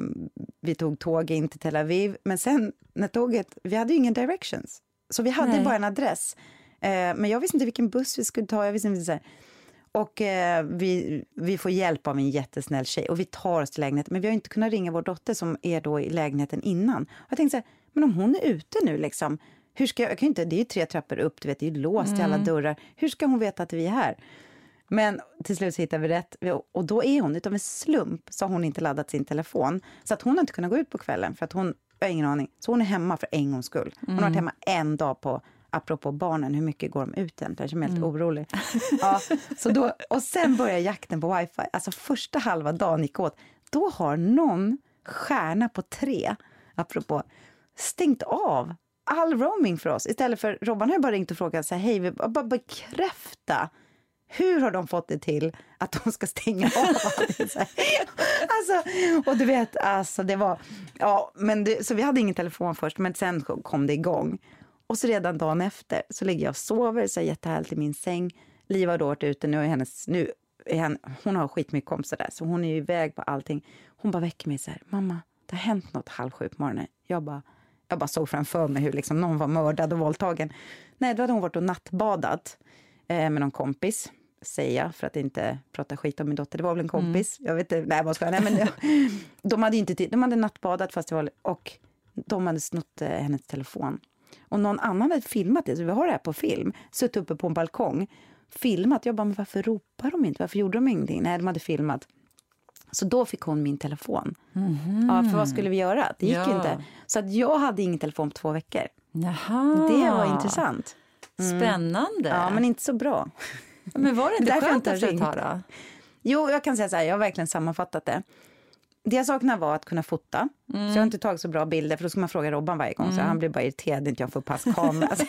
vi tog tåg in till Tel Aviv, men sen när tåget, vi hade ju ingen directions. Så vi hade Nej. bara en adress. Eh, men jag visste inte vilken buss vi skulle ta, jag visste inte så här. Och eh, vi, vi får hjälp av en jättesnäll tjej och vi tar oss till lägenheten. Men vi har inte kunnat ringa vår dotter som är då i lägenheten innan. Och jag tänkte så här, men om hon är ute nu liksom, hur ska jag, jag kan inte, det är ju tre trappor upp, du vet, det är ju låst i alla dörrar. Hur ska hon veta att vi är här? Men till slut så hittar vi rätt. Och då är hon, utav en slump, så har hon inte laddat sin telefon. Så att hon har inte kunnat gå ut på kvällen, för att hon, jag har ingen aning. Så hon är hemma för en gångs skull. Hon har varit hemma en dag på, apropå barnen, hur mycket går de ut egentligen? Jag mig helt orolig. <laughs> Ja, så då, och sen börjar jakten på wifi. Alltså första halva dagen gick åt. Då har någon stjärna på tre, apropå, stängt av all roaming för oss. Istället för, Robban har ju bara ringt och frågat, så här, hej, vi bara bekräfta hur har de fått det till att de ska stänga av? Alltså, och du vet, alltså det var... Ja, men det, så vi hade ingen telefon först, men sen kom det igång. Och så redan dagen efter så ligger jag och sover, så här jättehärligt i min säng. Liv har då varit ute, nu är hennes... Nu är hen, hon har skitmycket kompisar där, så hon är ju iväg på allting. Hon bara väcker mig så här, mamma, det har hänt något halv sju på morgonen. Jag bara, jag bara såg framför mig hur liksom någon var mördad och våldtagen. Nej, då hade hon varit och nattbadat eh, med någon kompis, säger jag, för att inte prata skit om min dotter. Det var väl en kompis? Jag vet inte, nej vad ska jag, nej men det, <laughs> de hade inte de hade nattbadat fast det var, och de hade snott eh, hennes telefon. Och någon annan hade filmat det, så vi har det här på film, suttit uppe på en balkong, filmat. Jag bara, men varför ropar de inte? Varför gjorde de ingenting? Nej, de hade filmat. Så då fick hon min telefon. Ja, för vad skulle vi göra? Det gick Ja. inte. Så att jag hade ingen telefon på två veckor. Jaha. Det var intressant. Spännande. Ja, men inte så bra. Men var det inte skönt efter ett tag då? Jo, jag kan säga så här, jag har verkligen sammanfattat det. Det jag saknar var att kunna fota. Så jag har inte tagit så bra bilder, för då ska man fråga Robban varje gång. Så han blir bara irriterad när inte jag får pass kamera. Så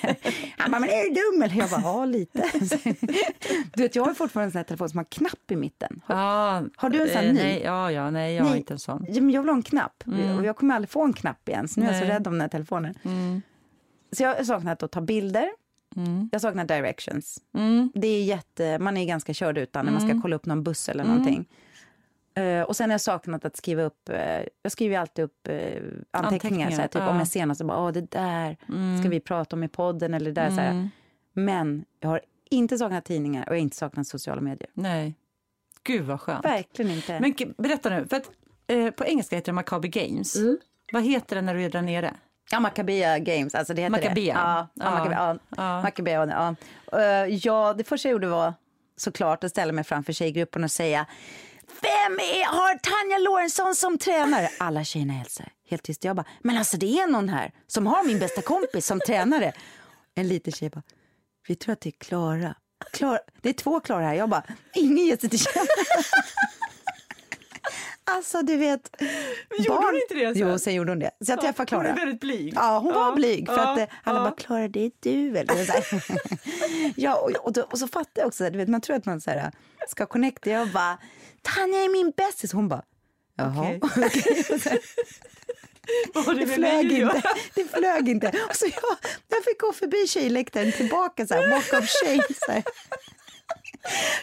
han bara, men är du dum eller? Jag bara, ja lite. <laughs> Du vet, jag har fortfarande en sån här telefon som har knapp i mitten. Har, Ja, Har du en sån eh, ny? Nej, ja, ja, nej, jag har Nej. inte en sån. Ja, men jag vill ha en knapp. Och jag kommer aldrig få en knapp igen. Så nu är jag så Nej. rädd om den här telefonen. Så jag har saknat att ta bilder. Jag saknar directions. Mm. Det är jätte, man är ganska körd utan när man ska kolla upp någon buss eller någonting. Eh, och sen har jag saknat att skriva upp, uh, jag skriver alltid upp eh, anteckningar, Anteckningar, så här, typ ja. om jag ser något så bara, åh det där ska vi prata om i podden eller det där. Här. Men jag har inte saknat tidningar och jag har inte saknat sociala medier. Nej. Gud vad skönt. Verkligen inte. Men berätta nu, för att, eh, på engelska heter det Maccabi Games. Vad heter det när du är där nere? Ja, Maccabea Games, alltså det heter Maccabea. det. Ja, ja, Ja. Maccabea, ja. Ja. Maccabea, ja. Eh, ja, det första jag gjorde var såklart att ställa mig framför tjejgruppen och säga vem är, har Tanja Lorentzon som tränare? Alla tjejerna hälsar helt tyst. Jag bara, men alltså det är någon här som har min bästa kompis som tränare. En liten tjej bara, vi tror att det är Klara. Klara. Det är två Klara här. Jag bara, ingen ger sig till känna. <laughs> Alltså du vet. gjorde hon inte det sen? Jo, sen gjorde hon det. Så jag träffade Klara. väldigt blyg. Ja, hon var blyg. För ja, att eh, alla ja. bara, Klara det är du eller? Så <laughs> ja, och, och, och så fattar jag också, du vet, man tror att man så här, ska connecta. Jag bara, Tanja är min bästis. Hon bara, jaha. Okej. <laughs> <laughs> Vad har Det med flög inte. Det flög inte. Och så jag, jag fick gå förbi tjejläktaren tillbaka så här, walk of shame. Så här.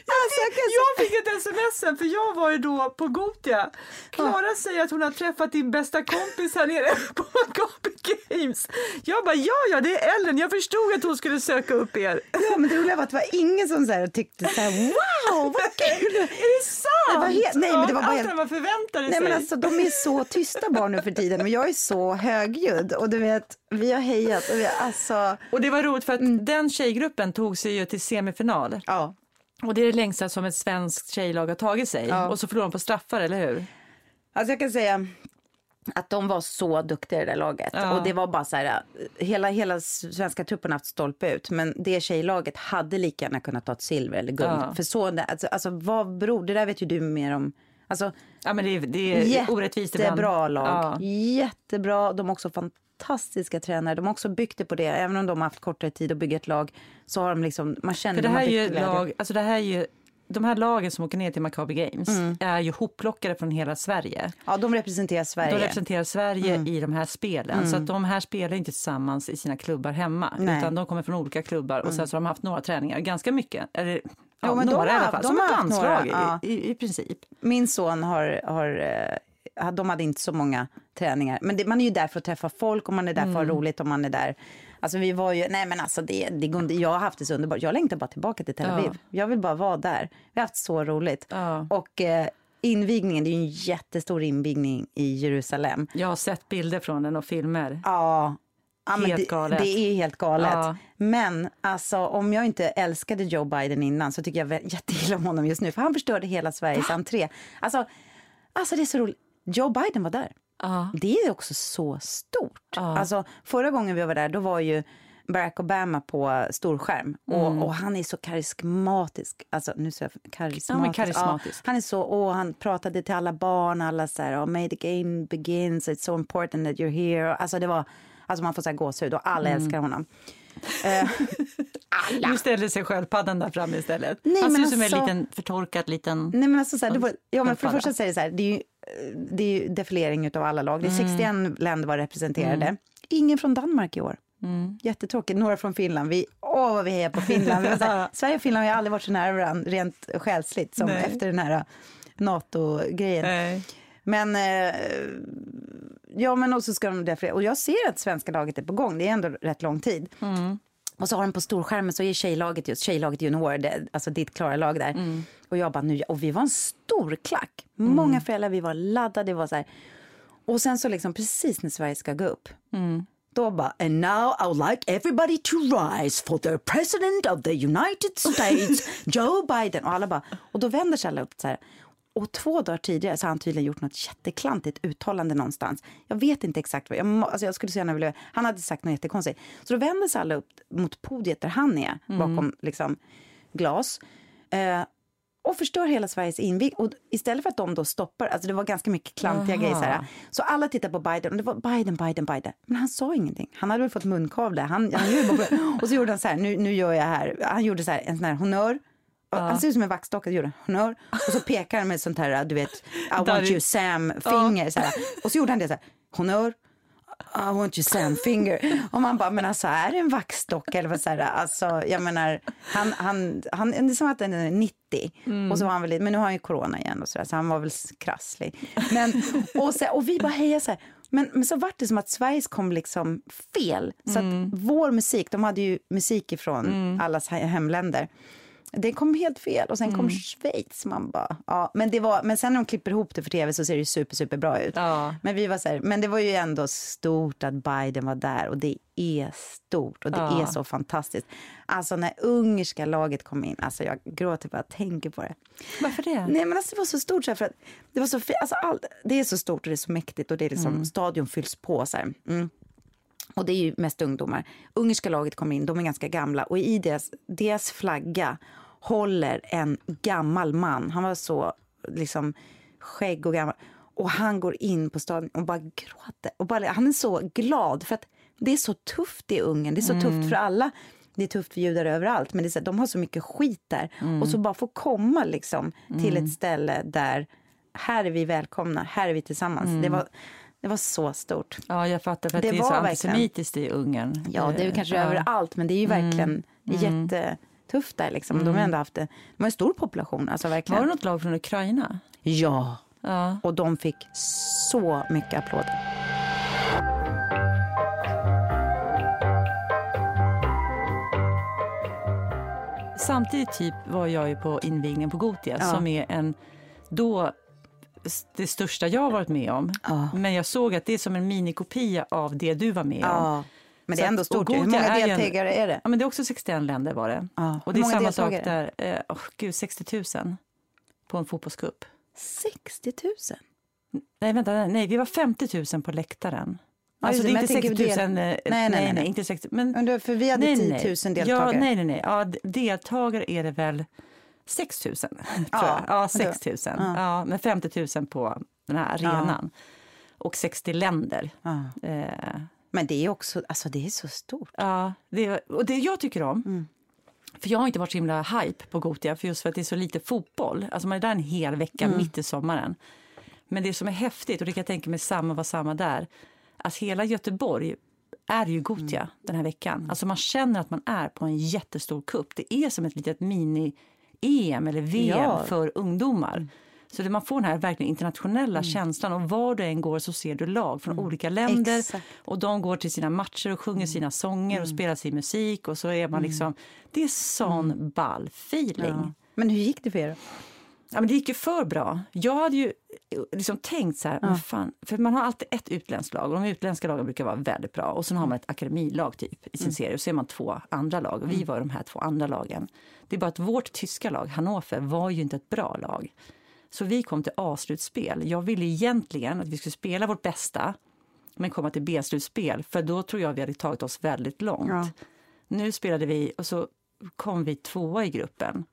Alltså, jag, fick ett smsen för jag var ju då på Gotia. Klara säger att hon har träffat din bästa kompis här nere <laughs> på Gabi Games. Jag bara ja, ja, det är Ellen. Jag förstod att hon skulle söka upp er. Ja, men det roliga var att det var ingen som så här tyckte så här wow, vad <laughs> kul! Är det sant? Det nej, men det var bara Allt helt, man förväntade nej, sig. men alltså, de är så tysta barn nu för tiden, men jag är så högljudd och du vet, vi har hejat och vi alltså, Och det var roligt för att Mm. den tjejgruppen tog sig ju till semifinal. ja. Och det är det längsta som ett svenskt tjejlag har tagit sig. Ja. Och så förlorade de på straffar, eller hur? Alltså jag kan säga att de var så duktiga i det där laget. Ja. Och det var bara så här, hela, hela svenska truppen har haft stolpe ut. Men det tjejlaget hade lika gärna kunnat ta ett silver eller guld. Ja. För så, alltså, alltså vad beror, det där vet ju du mer om. Alltså Ja, men det, är- det är orättvist ibland. jättebra lag. Jättebra, de har också fantastiska tränare. De har också byggt det på det. Även om de har haft kortare tid att bygga ett lag så har de liksom, man känner För det de här är lag, alltså det här är ju, de här lagen som åker ner till Maccabi Games Mm. är ju hopplockade från hela Sverige. Ja, de representerar Sverige. De representerar Sverige Mm. i de här spelen. Så att de här spelar inte tillsammans i sina klubbar hemma. Nej. Mm. Utan de kommer från olika klubbar och sen så har de haft några träningar, ganska mycket. Eller, ja, Jo, men de några i har- alla fall. de Som har ett landslag ja. i, i, i princip. Min son har, har eh, de hade inte så många träningar. Men det, man är ju där för att träffa folk och man är där för att ha Mm. roligt och man är där. Alltså vi var ju, nej men alltså det, det går jag har haft det så underbart. Jag längtar bara tillbaka till Tel Ja. Aviv. Jag vill bara vara där. Vi har haft så roligt. Ja. Och eh, invigningen, det är ju en jättestor invigning i Jerusalem. Jag har sett bilder från den och filmer. Ja. Ja, det, det är helt galet. Ja. Men alltså, om jag inte älskade Joe Biden innan så tycker jag jätteilla om honom just nu. För han förstörde hela Sveriges entré. Alltså, alltså det är så roligt. Joe Biden var där. Ja. Det är också så stort. Ja. Alltså, förra gången vi var där då var ju Barack Obama på storskärm. Och, Mm. och han är så karismatisk. Alltså, nu säger jag karismatisk. Ja, karismatisk. Ja, han är så, och han pratade till alla barn, alla så här, oh, may the game begin, so it's so important that you're here. Alltså det var, alltså man får så här gåshud och alla Mm. älskar honom. <laughs> Eh, Nu ställer sig sköldpaddan där framme istället. Nej, Han ser ut som en alltså- liten förtorkad liten... Nej men alltså så här, var, ja men för det första är det så här, det är ju, det är ju defilering av alla lag. Det är 61 länder var representerade. Ingen från Danmark i år. Jättetråkigt. Några från Finland. Vi, åh vad vi hejar på Finland. Här, <laughs> Sverige och Finland har aldrig varit så nära varandra rent själsligt som Nej. efter den här NATO-grejen. Nej. Men eh, ja, men och så ska de defilera. Och jag ser att svenska laget är på gång. Det är ändå rätt lång tid. Och så har de på storskärmen så är tjejlaget just tjejlaget junior, det, alltså ditt klara lag där. Och jag bara nu, och vi var en stor klack. Många föräldrar, vi var laddade, det var så här. Och sen så liksom precis när Sverige ska gå upp. Då bara, and now I would like everybody to rise for the president of the United States, <laughs> Joe Biden. Och alla bara, och då vänder sig alla upp så här. Och två dagar tidigare så har han tydligen gjort något jätteklantigt uttalande någonstans. Jag vet inte exakt vad, jag, må- alltså jag skulle så gärna vilja, han hade sagt något jättekonstigt. Så då vänder sig alla upp mot podiet där han är, bakom liksom glas. Eh, och förstör hela Sveriges invigning. Och istället för att de då stoppar, alltså det var ganska mycket klantiga Jaha. grejer så här. Så alla tittar på Biden och det var Biden, Biden, Biden. Men han sa ingenting. Han hade väl fått munkavle. Han, han gjorde <laughs> och så gjorde han så här, nu, nu gör jag här. Han gjorde så här, en sån här honör. Och Han ser ut som en vaxdocka, gjorde honör. Och så pekar han med sånt här, du vet, I want you Sam finger. Så här. Och så gjorde han det så här, honör. I want you Sam finger. Och man bara, men alltså är det en vaxdocka eller vad så här, alltså jag menar, han, han, han, det är som att den är 90 och så var han väl men nu har han ju corona igen och så där, så han var väl krasslig. Men, och, så, och vi bara hejar så här, men, men så vart det som att Sveriges kom liksom fel. Så att vår musik, de hade ju musik ifrån allas he- hemländer. Det kom helt fel och sen kom Schweiz. Man bara, ja. men, det var, men sen när de klipper ihop det för tv så ser det super, super bra ut. Ja. Men, vi var så här, men det var ju ändå stort att Biden var där och det är stort och det Ja. är så fantastiskt. Alltså när ungerska laget kom in, alltså jag gråter bara jag tänker på det. Varför det? Nej men alltså det var så stort så här, för att det var så alltså allt, det är så stort och det är så mäktigt och det är liksom, stadion fylls på så här. Mm. Och det är ju mest ungdomar. Ungerska laget kommer in, de är ganska gamla och i deras, deras flagga håller en gammal man. Han var så liksom skägg och gammal. Och han går in på stadion och bara gråter. Och bara, han är så glad för att det är så tufft i Ungern. Det är så tufft för alla. Det är tufft för judar överallt, men det är så, de har så mycket skit där. Och så bara få komma liksom, till ett ställe där här är vi välkomna, här är vi tillsammans. Det, var, det var så stort. Ja, jag fattar. För att Det det, är så var verkligen- antisemitiskt i Ungern. Ja, det är kanske ja. överallt, men det är ju verkligen det är jättetufft. Tufft där liksom. De har ändå haft en, de har en stor population, alltså verkligen. Var det något lag från Ukraina? Ja, Ja. och de fick så mycket applåder. Samtidigt typ var jag ju på invigningen på Gotia Ja. som är en då det största jag varit med om. Ja. Men jag såg att det är som en minikopia av det du var med om. Ja, men det är ändå stort. Hur många är deltagare är det? Ja, men det är också 61 länder var det. Ja. Och det är samma sak där. Eh, oh, gud, 60 000 på en fotbollscup. 60 000? Nej, vänta, nej, vi var 50 000 på läktaren. Ja, alltså just det är inte men jag 60 000. tänker eh, del- Nej, nej, nej, nej. inte 60 men Men då- För vi hade nej, 10 000 nej. deltagare. Ja, nej, nej, nej. Ja, deltagare är det väl 6 000, <laughs> tror Ja, jag. Ja, det- 6 000. ja. Ja. men 50 000 på den här arenan. Och 60 länder. Ja. Eh, Men det är också, alltså det är så stort. ja, det, och det jag tycker om, Mm. för jag har inte varit så himla hype på Gotia för just för att det är så lite fotboll. Alltså man är där en hel vecka Mm. mitt i sommaren. Men det som är häftigt, och det kan jag tänka mig samma var samma där, att hela Göteborg är ju Gotia Mm. den här veckan. Alltså man känner att man är på en jättestor kupp. Det är som ett litet mini-EM eller VM Ja. Mm. för ungdomar. Så man får den här verkligen internationella känslan och var du än går så ser du lag från olika länder Mm. Exakt. Mm. och de går till sina matcher och sjunger sina sånger och spelar sin musik och så är man liksom, det är sån ball feeling. Mm. Ja. Men hur gick det för er? Ja, men det gick ju för bra. Jag hade ju liksom tänkt så här, men fan, för man har alltid ett utländskt lag och de utländska lagen brukar vara väldigt bra och sen har man ett akademilag typ i sin serie och så är man två andra lag och vi var de här två andra lagen. Det är bara att vårt tyska lag, Hannover, var ju inte ett bra lag. Så vi kom till A-slutspel. Jag ville egentligen att vi skulle spela vårt bästa men komma till B-slutspel för då tror jag vi hade tagit oss väldigt långt. Ja. Nu spelade vi och så kom vi tvåa i gruppen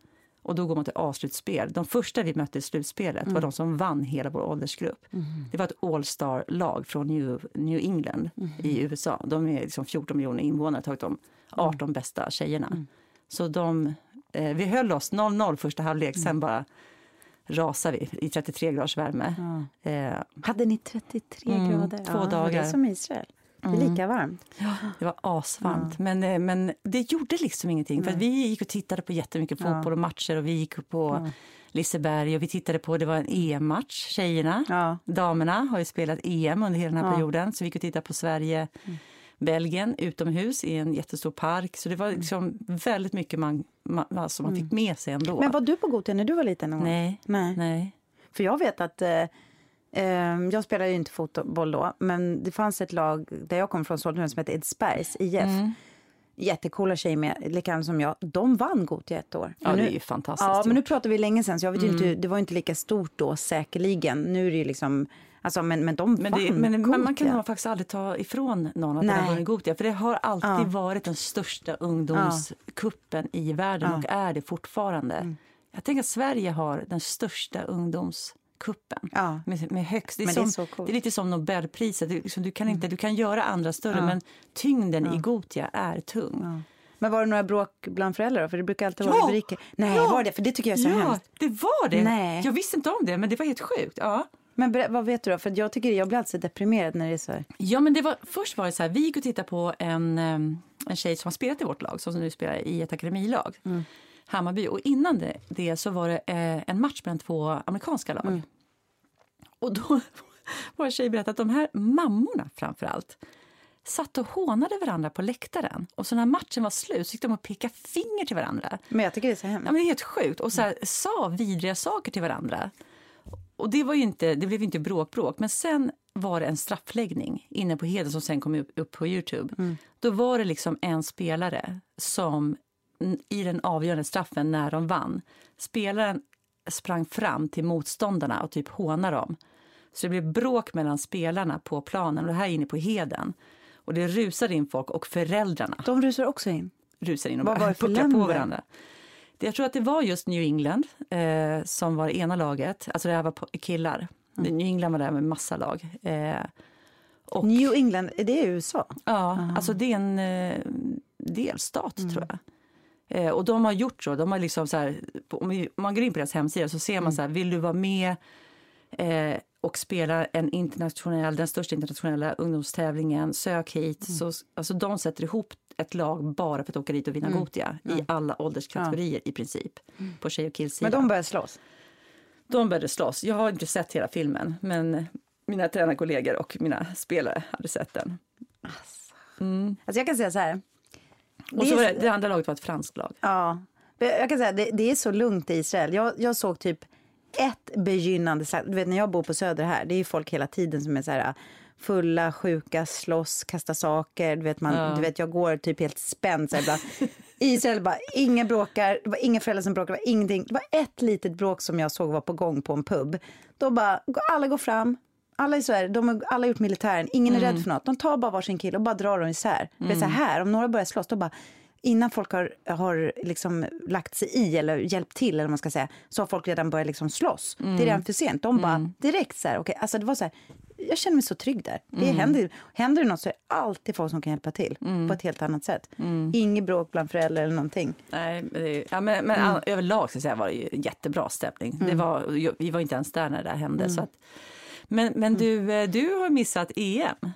och då går man till A-slutspel. De första vi mötte i slutspelet Mm. var de som vann hela vår åldersgrupp. Det var ett All-star-lag från New, New England Mm. i USA. De är liksom 14 miljoner invånare, tagit de 18 bästa tjejerna. Mm. Så de, eh, vi höll oss 0-0 första halvlek, Mm. sen bara rasade vi i 33 graders värme. Eh, Hade ni 33 Mm, grader? två ja, Det dagar. Mm. är som Israel. Det är lika varmt. Det var asvarmt, men, eh, men det gjorde liksom ingenting. För vi gick och tittade på jättemycket fotboll och matcher och vi gick på Liseberg och vi tittade på, det var en EM-match, tjejerna. Ja. Damerna har ju spelat EM under hela den här perioden, så vi gick och tittade på Sverige, Belgien utomhus i en jättestor park. Så det var liksom väldigt mycket man, man, alltså man fick med sig ändå. Men var du på Gothia när du var liten? någon? Nej, Nej. nej. För jag vet att, eh, eh, jag spelade ju inte fotboll då, men det fanns ett lag där jag kom från, Sollentuna, som hette Edsbergs IF. Mm. Jättecoola tjejer med, likadant som jag. De vann Gothia ett år. Ja, Men det nu- är ju fantastiskt Ja, men nu pratar vi länge sen, så jag vet ju inte, det var inte lika stort då säkerligen. Nu är det ju liksom, alltså, men, men de Men, det, men man, man kan nog faktiskt aldrig ta ifrån någon att Nej. de har vunnit Gothia. För det har alltid Ja. varit den största ungdomskuppen i världen Ja. Mm. och är det fortfarande. Jag tänker att Sverige har den största ungdomskuppen. Ja. Med, med högst. Det, är Men det är som, det är lite som Nobelpriset. Du, liksom, du, kan inte, Mm. du kan göra andra större, men tyngden i Gothia är tung. Men var det några bråk bland föräldrar då? För det brukar alltid vara Ja! rubriker. Nej, Ja! var det? För det tycker jag är så Ja, hemskt. det var det! Nej. Jag visste inte om det, men det var helt sjukt. Ja. Men vad vet du då? För jag tycker jag blir alltid deprimerad när det är så här. Ja, men det var, först var det så här, vi gick och tittade på en, em, en tjej som har spelat i vårt lag, som nu spelar i ett akademilag, Hammarby. Och innan det, det så var det eh, en match mellan två amerikanska lag. Och då <laughs> var en tjej berättade att de här mammorna framför allt satt och hånade varandra på läktaren. Och så när matchen var slut så gick de och pekade finger till varandra. Men jag tycker det är så hemskt. Ja, men det är helt sjukt. Och så här, sa vidriga saker till varandra. Och det, var inte, det blev ju inte bråk-bråk. Men sen var det en straffläggning inne på Heden som sen kom upp, på Youtube. Då var det liksom en spelare som i den avgörande straffen när de vann. Spelaren sprang fram till motståndarna och typ hånade dem. Så det blev bråk mellan spelarna på planen och det här inne på Heden. Och det rusade in folk och föräldrarna De rusar också in. rusar in och Vad för pucklar på varandra. Jag tror att det var just New England eh, som var det ena laget. Alltså det här var killar. Mm. New England var där med massa lag. Eh, och, New England, är det USA? ja, alltså det är en eh, delstat Mm. tror jag. Eh, och de har gjort så. De har liksom så här, om man går in på deras hemsida så ser Mm. man så här, vill du vara med eh, och spela en internationell, den största internationella ungdomstävlingen, sök hit. Mm. Så, alltså de sätter ihop ett lag bara för att åka dit och vinna Mm. Gotia i alla ålderskategorier i princip. På tjej och Men killsidan. de började slåss. De började slåss. Jag har inte sett hela filmen, men mina tränarkollegor och mina spelare hade sett den. Alltså jag kan säga så här. Och så det, det andra laget var ett franskt lag. Ja, Men jag kan säga det, det är så lugnt i Israel. Jag, jag såg typ ett begynnande slakt. Du vet när jag bor på Söder här, det är ju folk hela tiden som är så här fulla, sjuka, slåss, kasta saker. Du vet, man, Ja. du vet jag går typ helt spänd. Så här, Israel bara, ingen bråkar, det var inga föräldrar som bråkade, det var ingenting. Det var ett litet bråk som jag såg var på gång på en pub. Då bara, alla går fram, alla i Sverige, de har alla gjort militären, ingen är rädd för något. De tar bara varsin kille och bara drar dem isär. Det är så här, om några börjar slåss, då bara innan folk har, har liksom lagt sig i eller hjälpt till eller vad man ska säga, så har folk redan börjat liksom slåss. Det är redan för sent. De bara direkt så här, okej, alltså det var så här, jag känner mig så trygg där. Det händer, händer det något så är det alltid folk som kan hjälpa till på ett helt annat sätt. Inget bråk bland föräldrar eller någonting. Nej, men, det, ja, men, men all, överlag så säga, var det ju jättebra stämning. Det var, jag- vi var inte ens där när det hände. Så att, men men du, eh, du har missat EM.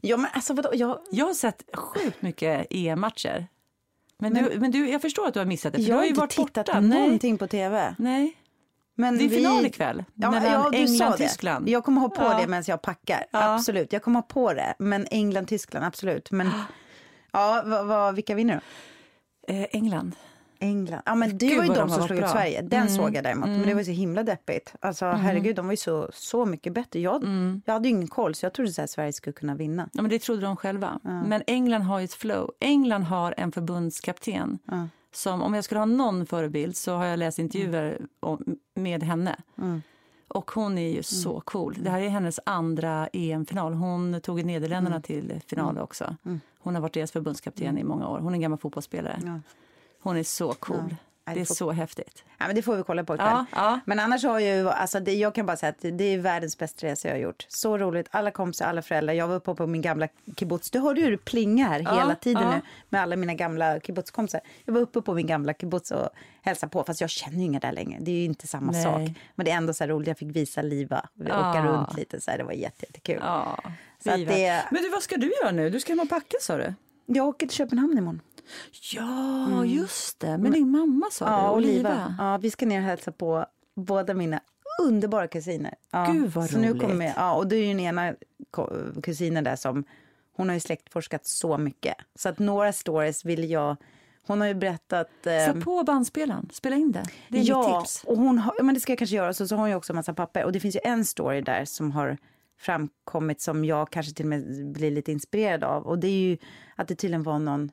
Ja men alltså vadå, jag, Jag har sett sjukt mycket EM-matcher. Men, du, men du, jag förstår att du har missat det, jag du har har ju inte varit tittat borta. på Nej, någonting på tv. nej. Men Det är vi- final ikväll Ja, mellan ja, du sa England och det. Tyskland. Jag kommer ha på Ja. det medan jag packar. Ja. Absolut, jag kommer ha på det. Men England-Tyskland, absolut. Men ja, vad, vad, vilka vinner då? Eh, England. England. Ja, men det Gud, var ju de de som slog ut. Sverige. Den såg jag däremot. Men det var ju så himla deppigt. Alltså herregud, de var ju så, så mycket bättre. Jag, jag hade ju ingen koll, så jag trodde så här, Sverige skulle kunna vinna. Ja, men det trodde de själva. Men England har ju ett flow. England har en förbundskapten som, om jag skulle ha någon förebild så har jag läst intervjuer om, med henne. Och hon är ju så cool. Det här är hennes andra EM-final. Hon tog Nederländerna till final också. Hon har varit deras förbundskapten i många år. Hon är en gammal fotbollsspelare. Hon är så cool. Det är får- så häftigt. Ja, men det får vi kolla på ikväll. Ja, ja. Men annars har jag ju, alltså det, jag kan bara säga att det är världens bästa resa jag har gjort. Så roligt, alla kompisar, alla föräldrar. Jag var uppe på min gamla kibbutz. Du hörde hur det plingar Ja, hela tiden nu med alla mina gamla kibbutzkompisar. Jag var uppe på min gamla kibbutz och hälsade på, fast jag känner ju inga där längre. Det är ju inte samma Nej. sak. Men det är ändå så roligt, jag fick visa Liva, vi åka runt lite så här, det var jätte, jättekul. Så att Viva. det- Men du, vad ska du göra nu? Du ska hem och packa sa du? Jag åker till Köpenhamn imorgon. Ja, just det. Med din mamma sa? Mm. Ja, Oliva. Oliva. Ja, vi ska ner och hälsa på båda mina underbara kusiner. Ja. Gud, vad så nu roligt. kommer, ja, och det är ju den ena kusinen där som, hon har ju släktforskat så mycket. Så att några stories vill jag, hon har ju berättat... eh, Sätt på bandspelaren, spela in det. Det är ja, tips. och hon har, ja, men det ska jag kanske göra. Så, så har hon ju också en massa papper. Och det finns ju en story där som har framkommit som jag kanske till och med blir lite inspirerad av. Och det är ju att det tydligen var någon...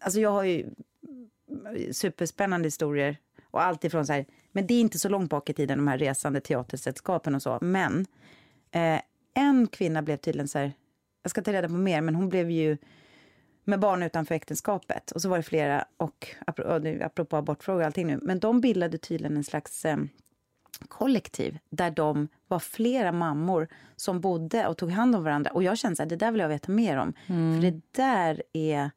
Alltså jag har ju superspännande historier och allt ifrån så här, men det är inte så långt bak i tiden de här resande teatersällskapen och så. Men eh, en kvinna blev tydligen så här, jag ska ta reda på mer, men hon blev ju med barn utanför äktenskapet. Och så var det flera, och apropå abortfrågor och allting nu, men de bildade tydligen en slags eh, kollektiv där de var flera mammor som bodde och tog hand om varandra. Och jag kände så här, det där vill jag veta mer om. Mm. För det där är,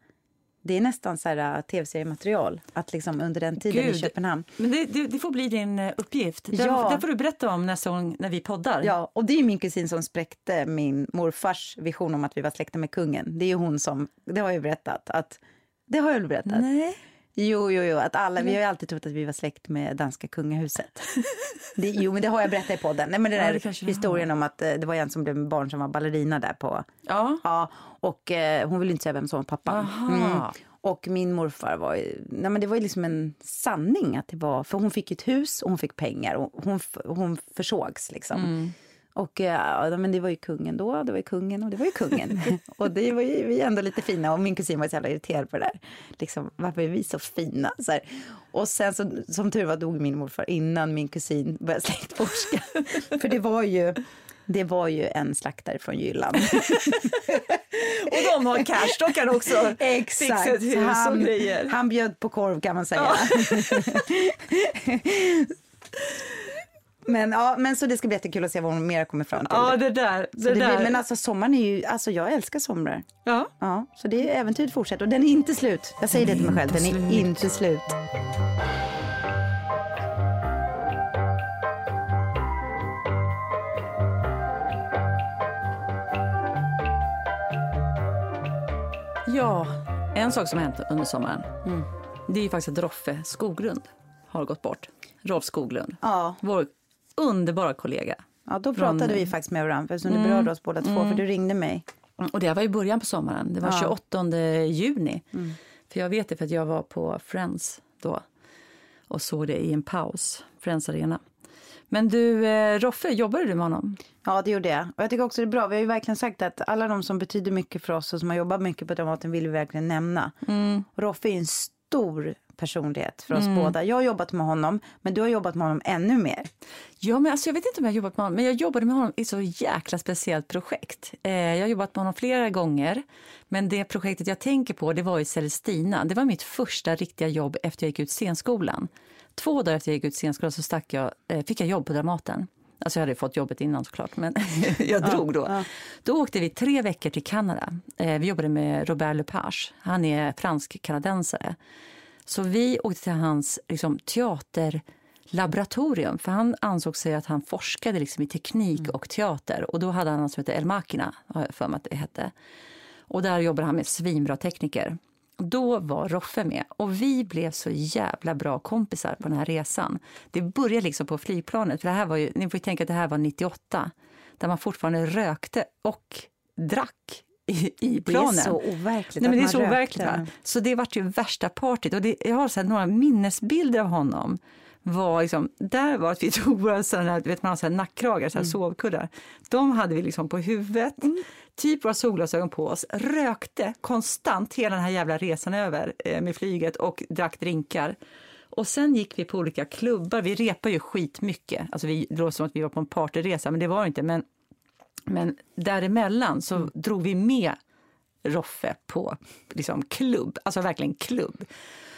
det är nästan så här uh, tv-seriematerial, att liksom under den tiden i Gud. Köpenhamn. Men det, det, det får bli din eh, uppgift. Det, Ja. får du berätta om nästa gång när vi poddar. Ja, och det är min kusin som spräckte min morfars vision om att vi var släkta med kungen. Det är ju hon som, det har jag ju berättat, att, det har jag väl berättat? Nej. Jo, jo, jo, att alla, vi har ju alltid trott att vi var släkt med danska kungahuset. <laughs> Det, jo, men det har jag berättat i podden. Nej, men den Ja, där historien om att eh, det var en som blev barn som var ballerina där på... Ja. Ja, och eh, hon ville inte säga vem som var pappan. Aha. Och min morfar var ju, nej men det var ju liksom en sanning att det var, för hon fick ett hus och hon fick pengar och hon, hon försågs liksom. Och eh, ja, men det var ju kungen då, det var ju kungen och det var ju kungen. <laughs> och det var ju vi ändå lite fina och min kusin var så jävla irriterad på det där. Liksom, varför är vi så fina? Så här. Och sen så, som tur var dog min morfar innan min kusin började släktforska. <laughs> för det var ju, det var ju en slaktare från Jylland. <laughs> Och de har cash, de kan också fixa ett hus han, och grejer. han bjöd på korv kan man säga. Men, ja, men så det ska bli jättekul att se vad hon mer kommer fram till. Ja, det där. Det det där. blir, men alltså sommaren är ju, alltså jag älskar somrar. ja. Ja, så det är äventyret fortsätter och den är inte slut. Jag säger det till mig själv, den är inte slut. ja, En sak som har hänt under sommaren, det är ju faktiskt att Roffe Skoglund har gått bort. Rolf Skoglund, Ja, vår underbara kollega. ja då pratade vi faktiskt med varandra eftersom det berörde oss båda två. För du ringde mig. Och det var i början på sommaren, det var Ja. 28 juni. För jag vet det för att jag var på Friends då och såg det i en paus, Friends Arena. Men du, eh, Roffe, jobbade du med honom? Ja, det gjorde jag. Och jag tycker också det är bra. Vi har ju verkligen sagt att alla de som betyder mycket för oss och som har jobbat mycket på Dramaten vill vi verkligen nämna. Och Roffe är en stor personlighet för oss båda. Jag har jobbat med honom, men du har jobbat med honom ännu mer. Ja, men alltså, jag vet inte om jag har jobbat med honom, men jag jobbade med honom i så jäkla speciellt projekt. Eh, jag har jobbat med honom flera gånger, men det projektet jag tänker på det var i Celestina. Det var mitt första riktiga jobb efter jag gick ut scenskolan. Två dagar efter jag gick ut scenskolan så stack jag, eh, fick jag jobb på Dramaten. Alltså jag hade fått jobbet innan såklart, men <laughs> jag drog då. Då åkte vi tre veckor till Kanada. Eh, vi jobbade med Robert Lepage. Han är fransk-kanadensare. Så vi åkte till hans liksom, teaterlaboratorium för han ansåg sig att han forskade liksom, i teknik och teater. Och Då hade han något som heter El Machina, har jag för mig att det hette. Och där jobbade han med svinbra tekniker. Då var Roffe med och vi blev så jävla bra kompisar på den här resan. Det började liksom på flygplanet, för det här var ju, ni får tänka att det här var 98, där man fortfarande rökte och drack i, i Det planen. är så overkligt Nej, men det är så overkligt. Va? Så det var ju värsta partyt. Och det, jag har så några minnesbilder av honom. Var liksom, där var att vi <laughs> tog våra sådana här, vet man har så här nackkragar, så här sovkuddar. De hade vi liksom på huvudet, typ våra solglasögon på oss, rökte konstant hela den här jävla resan över eh, med flyget och drack drinkar. Och sen gick vi på olika klubbar, vi repade ju skitmycket. Alltså vi, det låter som att vi var på en partyresa, men det var det inte. Men, men däremellan så drog vi med Roffe på liksom, klubb, alltså verkligen klubb.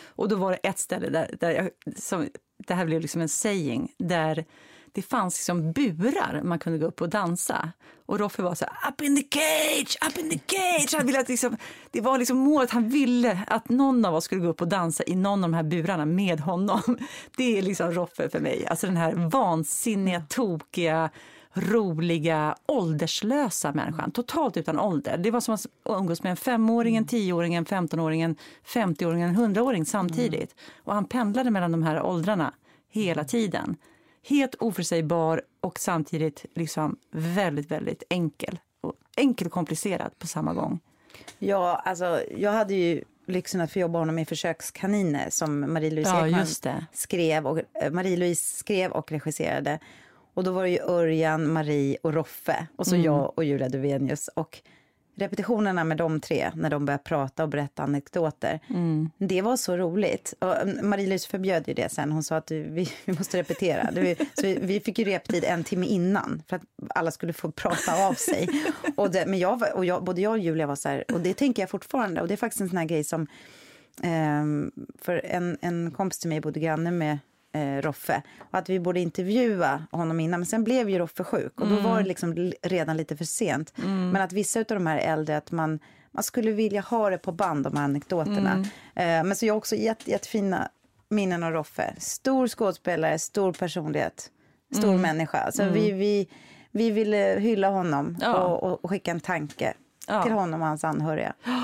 Och då var det ett ställe där, där jag, som, det här blev liksom en saying, där det fanns liksom burar man kunde gå upp och dansa. Och Roffe var så här, up in the cage, up in the cage. Han ville att liksom, det var liksom målet, han ville att någon av oss skulle gå upp och dansa i någon av de här burarna med honom. Det är liksom Roffe för mig, alltså den här vansinniga, tokiga, roliga, ålderslösa människan. Totalt utan ålder. Det var som att umgås med en femåring, en tioåring, en femtonåring, en femtioåring, en hundraåring samtidigt. Och han pendlade mellan de här åldrarna hela tiden. Helt oförutsägbar och samtidigt liksom väldigt, väldigt enkel. Och enkel och komplicerad på samma gång. Ja, alltså jag hade ju lyxen att få jobba honom i Försökskaniner som Marie-Louise Ja, skrev och eh, Marie-Louise skrev och regisserade. Och då var det ju Örjan, Marie och Roffe och så Mm. jag och Julia Duvenius. Och repetitionerna med de tre, när de började prata och berätta anekdoter, Mm. det var så roligt. Eh, Marie-Louise förbjöd ju det sen. Hon sa att vi, <laughs> vi måste repetera. Så vi, vi fick ju reptid en timme innan för att alla skulle få prata av sig. Och det, men jag, och jag, både jag och Julia var så här, och det tänker jag fortfarande. Och det är faktiskt en sån här grej som, ehm, för en, en kompis till mig bodde granne med eh, Roffe. Och att vi borde intervjua honom innan. Men sen blev ju Roffe sjuk och då var det liksom redan lite för sent. Men att vissa av de här äldre, att man, man skulle vilja ha det på band, de här anekdoterna. Eh, men så jag har också jätte, jättefina minnen av Roffe. Stor skådespelare, stor personlighet, stor människa. Så vi, vi, vi ville hylla honom Ja. och, och, och skicka en tanke Ja. till honom och hans anhöriga. <gasps>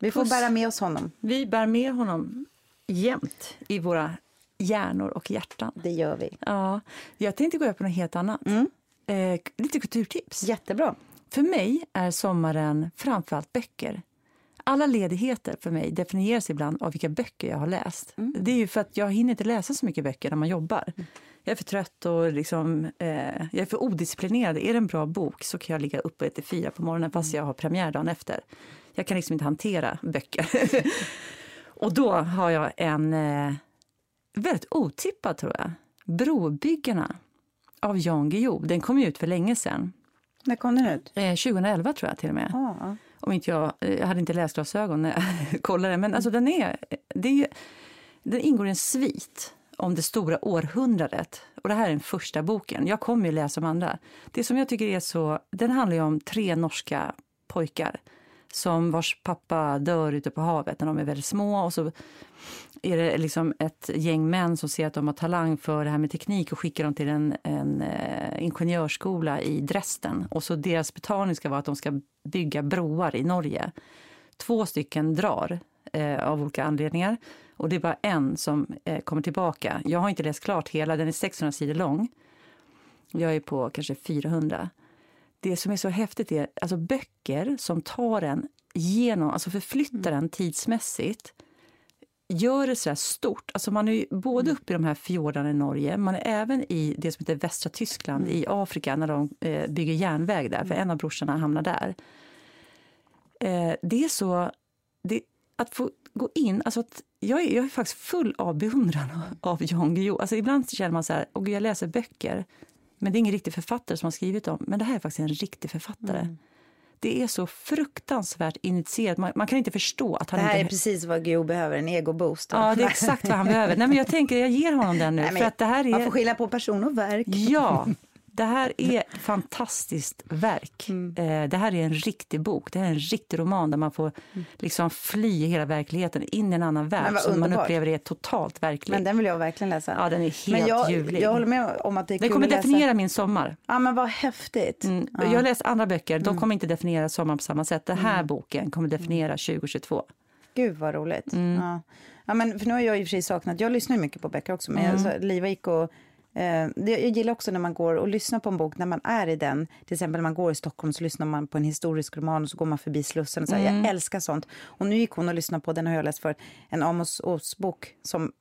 Vi får Puss. bära med oss honom. Vi bär med honom jämt i våra hjärnor och hjärtan. Det gör vi. Ja, jag tänkte gå över på något helt annat. Eh, lite kulturtips. Jättebra. För mig är sommaren framförallt böcker. Alla ledigheter för mig definieras ibland av vilka böcker jag har läst. Det är ju för att jag hinner inte läsa så mycket böcker när man jobbar. Jag är för trött och liksom, eh, jag är för odisciplinerad. Är det en bra bok så kan jag ligga uppe till fyra på morgonen fast jag har premiär dagen efter. Jag kan liksom inte hantera böcker. <laughs> och då har jag en eh, väldigt otippad tror jag. Brobyggarna av Jan Guillou. Den kom ut för länge sedan. När kom den ut? Eh, 2011 tror jag till och med. Ja. Om inte jag, eh, jag hade inte läsglasögon när jag <laughs> kollade. Men alltså den, är, det är, ju- den ingår i en svit om det stora århundradet. Och det här är den första boken. Jag kommer ju läsa de andra. Det som jag tycker är så, den handlar ju om tre norska pojkar som vars pappa dör ute på havet när de är väldigt små. Och så är det liksom ett gäng män som ser att de har talang för det här med teknik och skickar dem till en, en eh, ingenjörsskola i Dresden. Och så deras betalning ska vara att de ska bygga broar i Norge. Två stycken drar eh, av olika anledningar och det är bara en som eh, kommer tillbaka. Jag har inte läst klart hela, den är 600 sidor lång. Jag är på kanske 400. Det som är så häftigt är alltså böcker som tar en genom, alltså förflyttar en tidsmässigt gör det så här stort. Alltså man är både uppe i de här fjordarna i Norge, man är även i det som heter västra Tyskland Mm. i Afrika när de eh, bygger järnväg där, för en av brorsorna hamnar där. Eh, det är så... Det, att få gå in... Alltså att jag, är, jag är faktiskt full av beundran <laughs> av Jan Guillou. Alltså ibland känner man så här, och jag läser böcker, men det är ingen riktig författare som har skrivit dem. Men det här är faktiskt en riktig författare. Mm. Det är så fruktansvärt initierat. Man, man kan inte förstå att han Det här inte... är precis vad Guillou behöver, en egoboost. Ja, det är exakt vad han behöver. Nej, men jag tänker, jag ger honom den nu. Nej, men för att det här Man får är... skilja på person och verk. Ja, det här är ett fantastiskt verk. Mm. Eh, Det här är en riktig bok. Det här är en riktig roman där man får liksom fly hela verkligheten in i en annan värld som man upplever är totalt verklig. Men den vill jag verkligen läsa. Ja, den är helt men jag, ljuvlig. jag håller med om att det är Den kommer att läsa. definiera min sommar. Ja, men vad häftigt. Mm. Ja. Jag har läst andra böcker, de kommer inte definiera sommaren på samma sätt. Den här boken kommer definiera 2022. Gud vad roligt. Mm. Ja. Ja, men för nu har jag i och för sig saknat, jag lyssnar ju mycket på böcker också, men jag, Mm. så, Liva gick och jag gillar också när man går och lyssnar på en bok när man är i den. Till exempel när man går i Stockholm så lyssnar man på en historisk roman och så går man förbi Slussen. Och så Mm. Jag älskar sånt. Och nu gick hon och lyssnade på, den har jag läst för en Amos Oz-bok som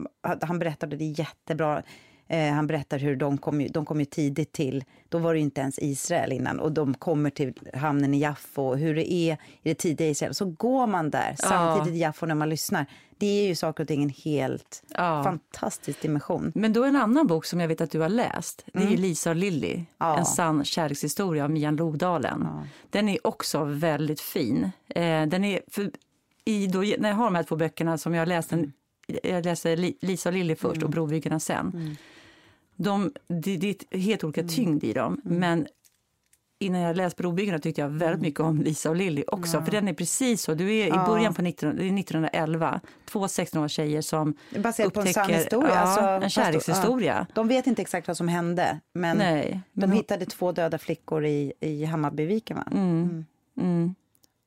han berättade, det jättebra. Eh, han berättar hur de kom, ju, de kom ju tidigt till, då var det inte ens Israel innan, och de kommer till hamnen i Jaffo, och hur det är i det tidiga Israel. Så går man där samtidigt i Jaffo när man lyssnar. Det är ju saker och ting en helt Ja. fantastisk dimension. Men då en annan bok som jag vet att du har läst, det är ju Lisa och Lilly, Mm. Ja. en sann kärlekshistoria av Mian Lodalen. Den är också väldigt fin. Eh, den är i, då, när jag har de här två böckerna som jag läst, den, jag läser Li, Lisa och Lilly först Mm. och Brobryggarna sen. De, det, det är helt olika Mm. tyngd i dem, men innan jag läste Brobryggarna tyckte jag Mm. väldigt mycket om Lisa och Lilly också. För den är precis så. Du är i början på 19, det är 1911. Två 16-åriga tjejer som Baserat på en sann upptäcker historia. ja, alltså, en kärlekshistoria. Ja. De vet inte exakt vad som hände, men Nej, de hittade två döda flickor i, i Hammarbyviken. Va? Mm.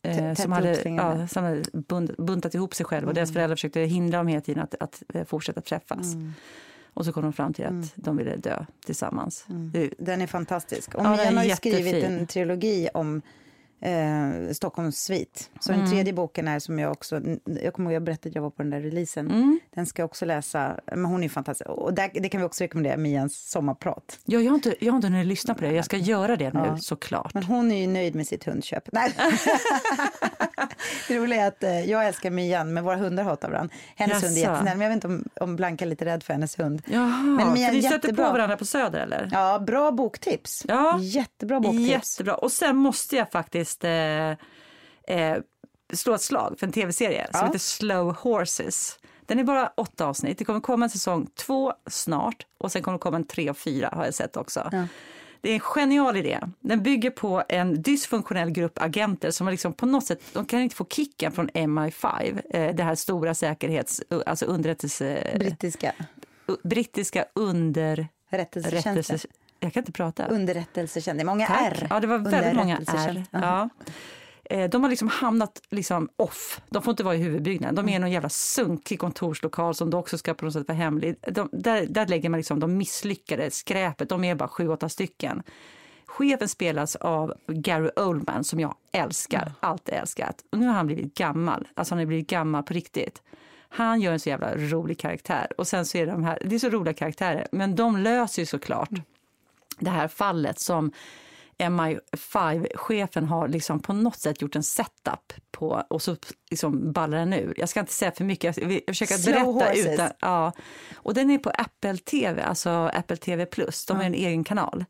Eh, Tätt som hade, ja, som hade bund, buntat ihop sig själva och deras föräldrar försökte hindra dem hela tiden att, att eh, fortsätta träffas. Och så kom de fram till att de ville dö tillsammans. Det, Den är fantastisk. Och Ja, Mian har ju skrivit en trilogi om eh, Stockholms svit. Så Mm. den tredje boken är som jag också... Jag kommer ihåg jag berättade att jag var på den där releasen. Mm. Den ska jag också läsa. Men hon är fantastisk. Och där, det kan vi också rekommendera, Mians sommarprat. ja, jag, har inte, jag har inte hunnit lyssna på det. Jag ska göra det nu, såklart. Men hon är ju nöjd med sitt hundköp. Nej. <laughs> det roliga är att eh, jag älskar Mian, men våra hundar hatar varandra. Hennes hund är jättesnäll, men jag vet inte om, om Blanka är lite rädd för hennes hund. Jaha, Men Mia, för ni stöter på varandra på Söder eller? Ja, bra boktips. Ja. Jättebra boktips. Jättebra. Och sen måste jag faktiskt eh, eh, slå ett slag för en tv-serie som Ja. heter Slow Horses. Den är bara åtta avsnitt. Det kommer komma en säsong två snart och sen kommer det komma en tre och fyra har jag sett också. Ja. Det är en genial idé. Den bygger på en dysfunktionell grupp agenter som liksom på något sätt, de kan inte få kicken från MI5, eh, det här stora säkerhets, alltså underrättelse, Brittiska brittiska under... rättelsetjänsten. Rättelse, jag kan inte prata. Underrättelsetjänst. Många Tack. R. Ja, det var väldigt många R. Ja. Eh, De har liksom hamnat liksom off. De får inte vara i huvudbyggnaden. De är i någon jävla sunkig kontorslokal som då också ska på något sätt vara hemlig. De, där, där lägger man liksom de misslyckade skräpet. De är bara sju, åtta stycken. Chefen spelas av Gary Oldman som jag älskar, alltid älskat. Och nu har han blivit gammal. Alltså han har blivit gammal på riktigt. Han gör en så jävla rolig karaktär. Och sen så är de här, det är så roliga karaktärer, men de löser ju såklart det här fallet som MI5-chefen har liksom på något sätt gjort en setup på och så liksom ballar den ur. Jag ska inte säga för mycket, jag försöka Slow berätta horses. utan... Ja. Och den är på Apple TV, alltså Apple TV+. De har en egen kanal.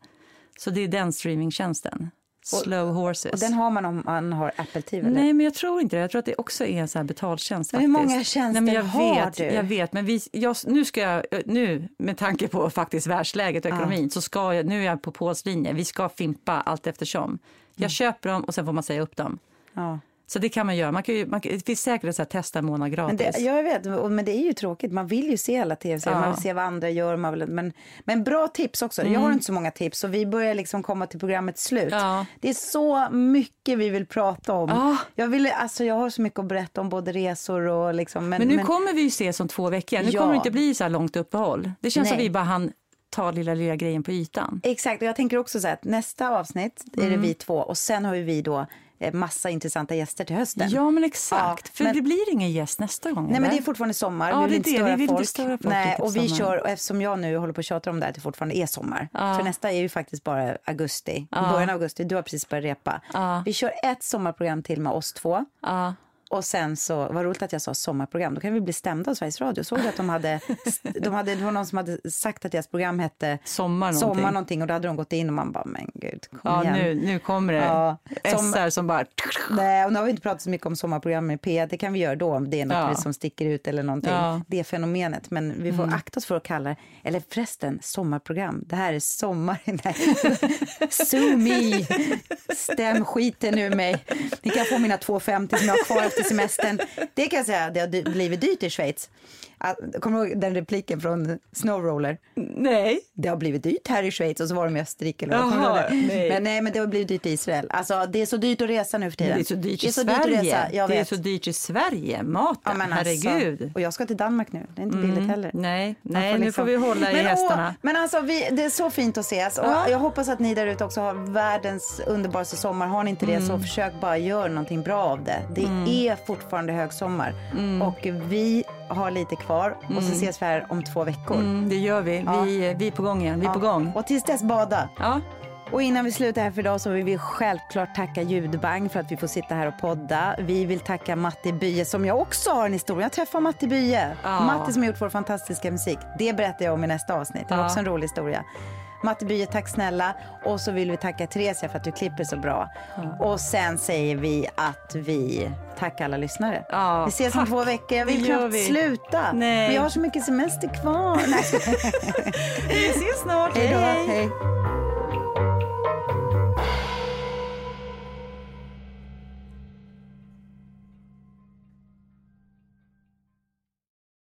Så det är den streamingtjänsten. Slow Horses. Och den har man om man har Apple TV? Eller? Nej, men jag tror inte det. Jag tror att det också är en sån här betaltjänst. Men hur faktiskt. många tjänster Nej, jag har vet, du? Jag vet, men vi, jag, nu ska jag, nu med tanke på faktiskt världsläget och ekonomin, så ska jag, nu är jag på Pauls linje. Vi ska fimpa allt eftersom. Jag Mm. köper dem och sen får man säga upp dem. Ja. Så det kan man göra. Man kan ju, man, det finns säkert att testa en månad Men gratis. det, jag vet, men det är ju tråkigt. Man vill ju se alla tv-serier, Ja. man vill se vad andra gör. Man vill, men, men bra tips också. Jag har inte så många tips och vi börjar liksom komma till programmets slut. Mm. Ja. Det är så mycket vi vill prata om. Ja. Jag, vill, alltså, jag har så mycket att berätta om både resor och liksom. Men, Men nu kommer vi ju ses om två veckor. Nu kommer det inte bli så här långt uppehåll. Det känns som Nej. vi bara hann ta lilla, lilla grejen på ytan. Exakt, och jag tänker också så här att nästa avsnitt är Mm. det vi två och sen har ju vi då massa intressanta gäster till hösten. Ja, men exakt. Ja, För men- det blir ingen gäst nästa gång, Nej men eller? det är fortfarande sommar, Ja, vi vill det är inte det. störa Vi vill folk. störa folk Nej, och vi sommar. kör, och eftersom jag nu håller på att tjata om det här, att det fortfarande är sommar. Ja. För nästa är ju faktiskt bara augusti, Ja. början av augusti, du har precis börjat repa. Vi kör ett sommarprogram till med oss två. Och sen så, vad roligt att jag sa sommarprogram, då kan vi bli stämda av Sveriges Radio. Såg du att de hade, de hade, det var någon som hade sagt att deras program hette Sommar någonting. Sommar någonting och då hade de gått in och man bara, men gud, kom Ja, igen. nu, nu kommer det. Ja, som- SR som bara... Nej, och nu har vi inte pratat så mycket om sommarprogram i P1. Det kan vi göra då om det är något Ja. som sticker ut eller någonting. Ja. Mm. Det fenomenet. Men vi får akta oss för att kalla det, eller förresten, sommarprogram. Det här är sommar. <laughs> Nej. Sue me. Stäm skiten ur mig. Ni kan få mina 2,50 som jag har kvar efter semestern. Det kan jag säga, det har blivit dyrt i Schweiz. Ah, Kommer du ihåg den repliken från Snowroller? Nej. det har blivit dyrt här i Schweiz och så var de i Österrike. Eller Jaha, nej. Men nej, men det har blivit dyrt i Israel. Alltså, det är så dyrt att resa nu för tiden. Det är så dyrt Det är i så dyrt att Sverige. resa, det är så dyrt i Sverige. Maten, Ja, men herregud. Alltså, och jag ska till Danmark nu. Det är inte billigt heller. Nej, nej nu liksom- får vi hålla i men, hästarna. Åh, men alltså, vi, det är så fint att ses. Och Ja. Jag hoppas att ni där ute också har världens underbaraste sommar. Har ni inte det Mm. så försök bara göra någonting bra av det. Det är fortfarande högsommar. Mm. Och vi har lite kvar och så ses vi här om två veckor. Mm, det gör vi. Ja. vi. Vi är på gång igen. Vi är på gång. Och tills dess bada. Ja. Och innan vi slutar här för idag så vill vi självklart tacka Ljudbang för att vi får sitta här och podda. Vi vill tacka Matti Bye som jag också har en historia. Jag träffade Matti Bye. Ja. Matti som har gjort vår fantastiska musik. Det berättar jag om i nästa avsnitt. Det var Ja. också en rolig historia. Matti Bye, tack snälla. Och så vill vi tacka Theresia för att du klipper så bra. Och sen säger vi att vi tackar alla lyssnare. Ja, vi ses om tack. två veckor. Jag vill knappt vi. sluta. Nej. Men jag har så mycket semester kvar. <laughs> Vi ses snart. Hej då. Hej.